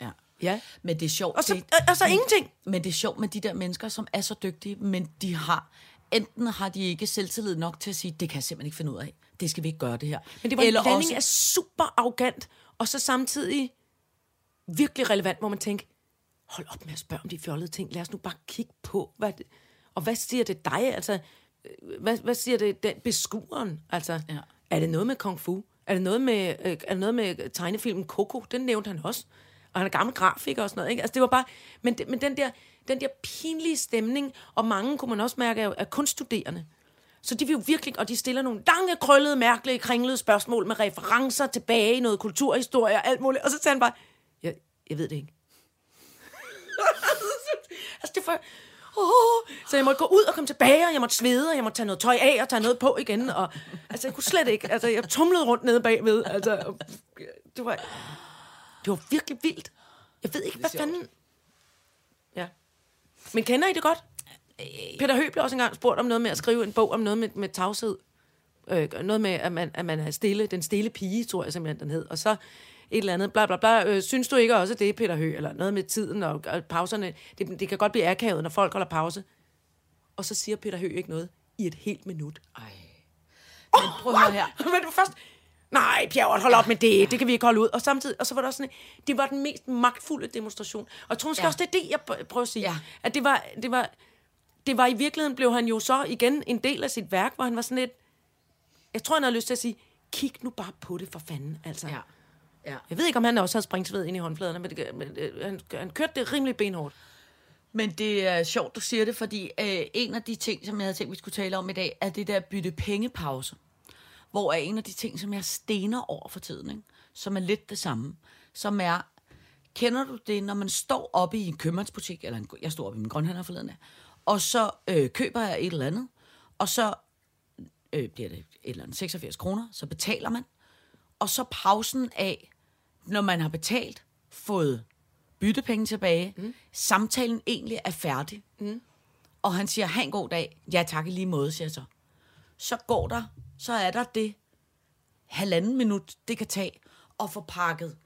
Ja. Ja. Men det er sjovt. Og så, det, og, så ingenting. Men det er sjovt med de der mennesker, som er så dygtige, men de har... Enten har de ikke selvtillid nok til at sige, det kan jeg simpelthen ikke finde ud af. Det skal vi ikke gøre det her. Men det var Eller en blanding også, af super arrogant, og så samtidig virkelig relevant, hvor man tænker, hold op med at spørge om de fjollede ting. Lad os nu bare kigge på, hvad det, og hvad siger det dig? Altså, øh, hvad, hvad siger det den beskueren? Altså, Ja. er det noget med kung fu? Er det noget med, øh, er det noget med tegnefilmen Coco? Den nævnte han også. Og han er gammel grafiker og sådan noget. Ikke? Altså, det var bare, men, men den, der, den der pinlige stemning, og mange kunne man også mærke, er, er kunststuderende. Så de vil jo virkelig, og de stiller nogle lange, krøllede, mærkelige, kringlede spørgsmål med referencer tilbage i noget kulturhistorie og alt muligt. Og så sagde han bare, jeg, jeg ved det ikke. [LAUGHS] altså, det var... Oh, så jeg måtte gå ud og komme tilbage, og jeg måtte svede, og jeg måtte tage noget tøj af og tage noget på igen. Og, altså, jeg kunne slet ikke. Altså, jeg tumlede rundt nede bagved. Altså, det var, det var virkelig vildt. Jeg ved ikke, hvad fanden... Ja. Men kender I det godt? Peter Høgh blev også engang spurgt om noget med at skrive en bog om noget med, med tavshed. Øh, noget med, at man, at man er stille. Den stille pige, tror jeg simpelthen, den hed. Og så et eller andet, bla bla bla. Øh, synes du ikke også, det er Peter Høgh? Eller noget med tiden og, og pauserne. Det, det kan godt blive akavet, når folk holder pause. Og så siger Peter Høgh ikke noget i et helt minut. Ej. Men prøv at høre her. Men først, nej, Bjerg, hold op med det, det kan vi ikke holde ud. Og samtidig, og så var det også sådan, det var den mest magtfulde demonstration. Og jeg tror måske Ja. også, det er det, jeg pr- prøver at sige. Ja. At det var, det var, det var i virkeligheden, blev han jo så igen en del af sit værk, hvor han var sådan lidt, jeg tror, han havde lyst til at sige, kig nu bare på det for fanden, altså. Ja. Ja. Jeg ved ikke, om han også havde springsved ind i håndfladerne, men, det, men øh, han, han kørte det rimelig benhårdt. Men det er sjovt, du siger det, fordi øh, en af de ting, som jeg havde tænkt, vi skulle tale om i dag, er det der bytte pengepause. Hvor er en af de ting, som jeg stener over for tiden, ikke? som er lidt det samme, som er, kender du det, når man står oppe i en købmandsbutik, eller en, jeg stod oppe i min grønhandler forleden, af, og så øh, køber jeg et eller andet, og så øh, bliver det et eller andet 86 kroner, så betaler man, og så pausen af, når man har betalt, fået byttepenge tilbage, mm. samtalen egentlig er færdig, mm. og han siger, ha' en god dag, ja tak i lige måde, siger jeg så. Så går der, så er der det halvanden minut, det kan tage, at få pakket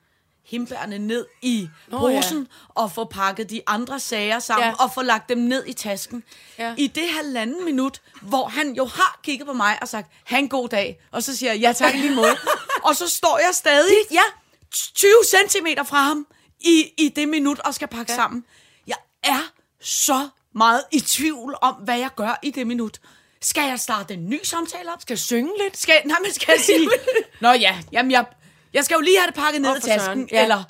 himbærne ned i posen, ja. og få pakket de andre sager sammen, ja. Og få lagt dem ned i tasken. Ja. I det halvanden minut, hvor han jo har kigget på mig og sagt, ha' en god dag, og så siger jeg, ja tak lige måde. og så står jeg stadig ja. 20 centimeter fra ham i, i det minut og skal pakke ja. sammen. Jeg er så meget i tvivl om, hvad jeg gør i det minut. Skal jeg starte en ny samtale op? Skal jeg synge lidt? Skal, nej, men skal jeg [LAUGHS] sige, Nå ja, jamen jeg, jeg skal jo lige have det pakket ned i tasken. søren, Ja. Eller,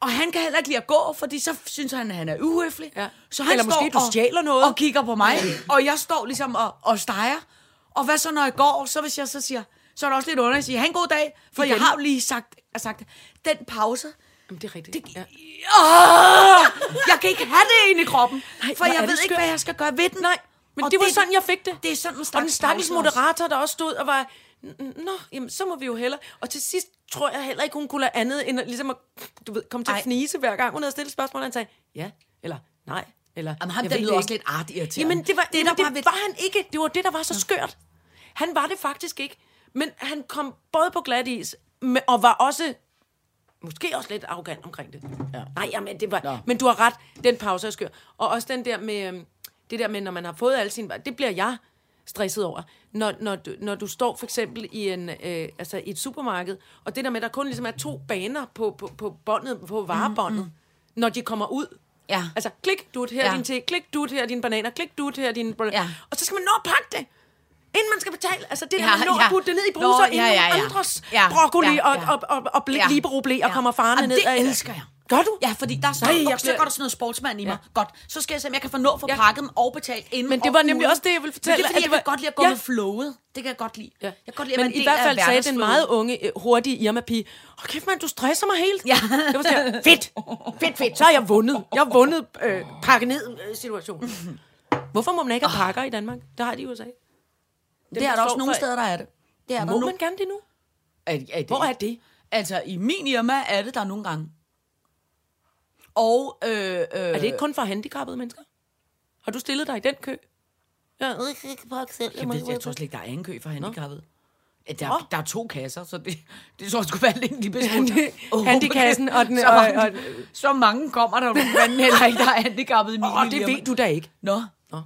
og han kan heller ikke lide at gå, fordi så synes han, at han er uhøflig. Ja. Så han Eller står måske du stjæler noget. Og kigger på mig, og jeg står ligesom og, og steger. Og hvad så, når jeg går, så hvis jeg så siger, så er det også lidt underligt at sige, ha' en god dag, for Igen. jeg har jo lige sagt, sagt det. Den pause, Jamen, det er rigtigt. det, ja. Åh, jeg kan ikke have det inde i kroppen, Nej, for jeg ved ikke, hvad jeg skal gøre ved den. Nej, men Og det var det- sådan, jeg fik det. Det er sådan en Og den stakkels moderator, der også stod og var, "N- nå, jamen, så må vi jo hellere. Og til sidst tror jeg heller ikke, hun kunne lade andet, end at, ligesom at, du ved, komme til Ej. at fnise hver gang, hun havde stillet spørgsmål, og han sagde, ja, eller nej, eller Jamen, ham der lyder også ikke." lidt artirriterende. Jamen, det var, Det er der det, ved- det var han ikke. Det var det, der var så skørt. Han var det faktisk ikke. Men han kom både på glat is, og var også måske også lidt arrogant omkring det. Ja. Nej, jamen, det var, Nå. men du har ret, den pause er skør. Og også den der med, øhm, det der med, når man har fået alle sine, det bliver jeg stresset over. Når, når, du, når du står for eksempel i, en, øh, altså i et supermarked, og det der med, at der kun ligesom er to baner på, på, på båndet, på varebåndet, mm, mm. når de kommer ud. Ja. Altså, klik, dut, her Ja. din te, klik, dut, her er dine bananer, klik, dut, her er din... Ja. Og så skal man nå at pakke det, inden man skal betale. Altså, det der, Ja, man nå ja. at putte det ned i Nå, bruser, ja, inden ja, nogle ja. andres Ja, broccoli ja, og, ja. og, og, og bl- Ja. liberoblæ og Ja. kommer farne ned. det elsker jeg. Gør du? Ja, fordi der står, Nej, Nej, jeg så bliver- går der sådan noget sportsmand i mig. Ja. Godt, så skal jeg se, om jeg kan få nå at få Ja. pakket og betalt inden Men det var nemlig også det, jeg ville fortælle, Men det er, fordi, at jeg det var- kan godt lide at gå Ja. med flowet. Det kan jeg godt lide. Ja. Jeg kan godt lide, at Men man er i hvert fald sagde den meget unge, øh, hurtige Irma-pige, åh kæft mand, du stresser mig helt. Ja. Det var sådan, fedt, fedt, fedt, så har jeg vundet. Jeg har vundet øh, pakke ned øh, situationen. Hvorfor må man ikke have pakker i Danmark? Det har de i USA. Dem, Det er der også nogle for- steder, der er det. Det er Må man gerne det nu? Er, er det, Hvor er det? Altså, i min Irma er det der nogle gange. Og, øh, øh, Er det ikke kun for handicappede mennesker? Har du stillet dig i den kø? Ja, Jeg, ved, jeg tror slet ikke, der er en kø for handicappede. Ja, Der, Nå. der er to kasser, så det, det tror jeg skulle være lidt lige besluttet. Handi- handikassen og den- [LAUGHS] så, og- mange, og- så mange kommer der jo fanden heller ikke, der er handicappet i min Åh, lille det ved du da ikke. Nå. Nå.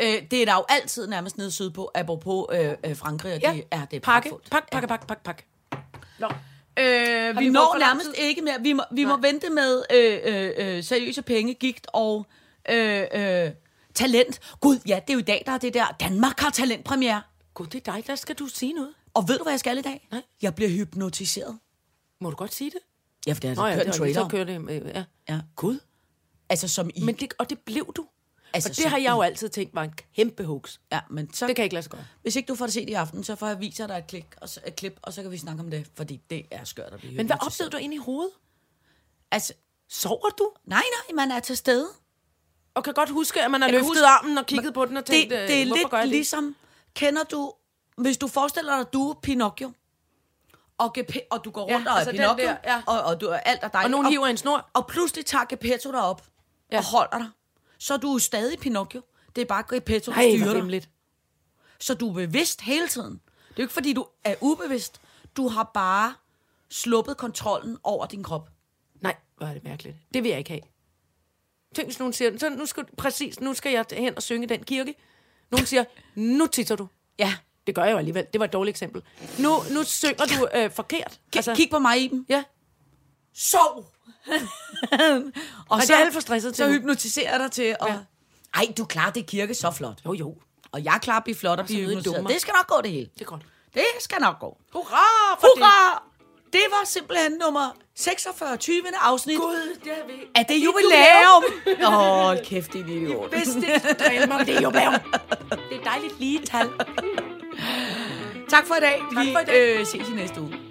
Øh, det er der jo altid nærmest nede sydpå, apropos øh, øh, Frankrig, og Ja, det er det pakke, pragtfuldt. pak, pakke, pak, pak, pak. Nå. Øh, vi, vi når nærmest ikke mere. Vi må, vi må vente med øh, øh, øh, seriøse penge, gigt og øh, øh, talent. Gud, ja, det er jo i dag, der er det der. Danmark har talentpremiere. Gud, det er dig, der skal du sige noget. Og ved du, hvad jeg skal i dag? Nej. Jeg bliver hypnotiseret. Må du godt sige det? Ja, for det er ja, kørt det en trailer. så det. med- Ja. Ja. Gud. Altså som i... Men det, og det blev du. Altså, og det som har jeg jo altid tænkt var en kæmpe hoax. Ja, men så, Det kan ikke lade sig gøre. hvis ikke du får det set i aften, så får jeg vise dig et, klik, og så, et klip, og så kan vi snakke om det, fordi det er skørt at blive Men hvad opdagede du ind i hovedet? Altså, Sover du? nej, nej, man er til stede. Og kan godt huske, at man har Jeg løftet huske- armen og kigget på den og Det, tænkt, det er øh, hvorfor gør jeg lidt det? ligesom, kender du, hvis du forestiller dig, at du er Pinocchio, og, Gepe, og du går Ja, rundt og er altså Pinocchio, der, ja. og, og du er alt er dig. Og nogen hiver en snor. Og pludselig tager Geppetto dig op ja. Ja. og holder dig. Så er du stadig Pinocchio. Det er bare Geppetto, der styrer dig. Så du er bevidst hele tiden. Det er jo ikke, fordi du er ubevidst. Du har bare sluppet kontrollen over din krop. Nej, hvor er det mærkeligt. Det vil jeg ikke have. Tænk, hvis nogen siger, så nu skal, præcis, nu skal jeg hen og synge i den kirke. Nogen siger, nu tisser du. Ja. Det gør jeg jo alligevel. Det var et dårligt eksempel. Nu, nu synger du øh, forkert. K- altså, kig på mig i dem. Ja. Sov! [LAUGHS] og Nej, det er alt for stresset til Så hypnotiserer dig til at... Ja. Ej, du klarer det kirke så flot. Jo, jo. Og jeg klarer at blive flot og så blive i dummer. Det skal nok gå det hele. Det er godt. Det skal nok gå. Hurra for Hurra! Det var simpelthen nummer 46 20. afsnit det. Gud, det er vi. af det jubilæum. Åh, oh, kæft, din idiot. Det drille mig, men det er jubilæum. Det er dejligt lige tal. Tak for i dag. Tak Vi for i dag. Øh, ses i næste uge.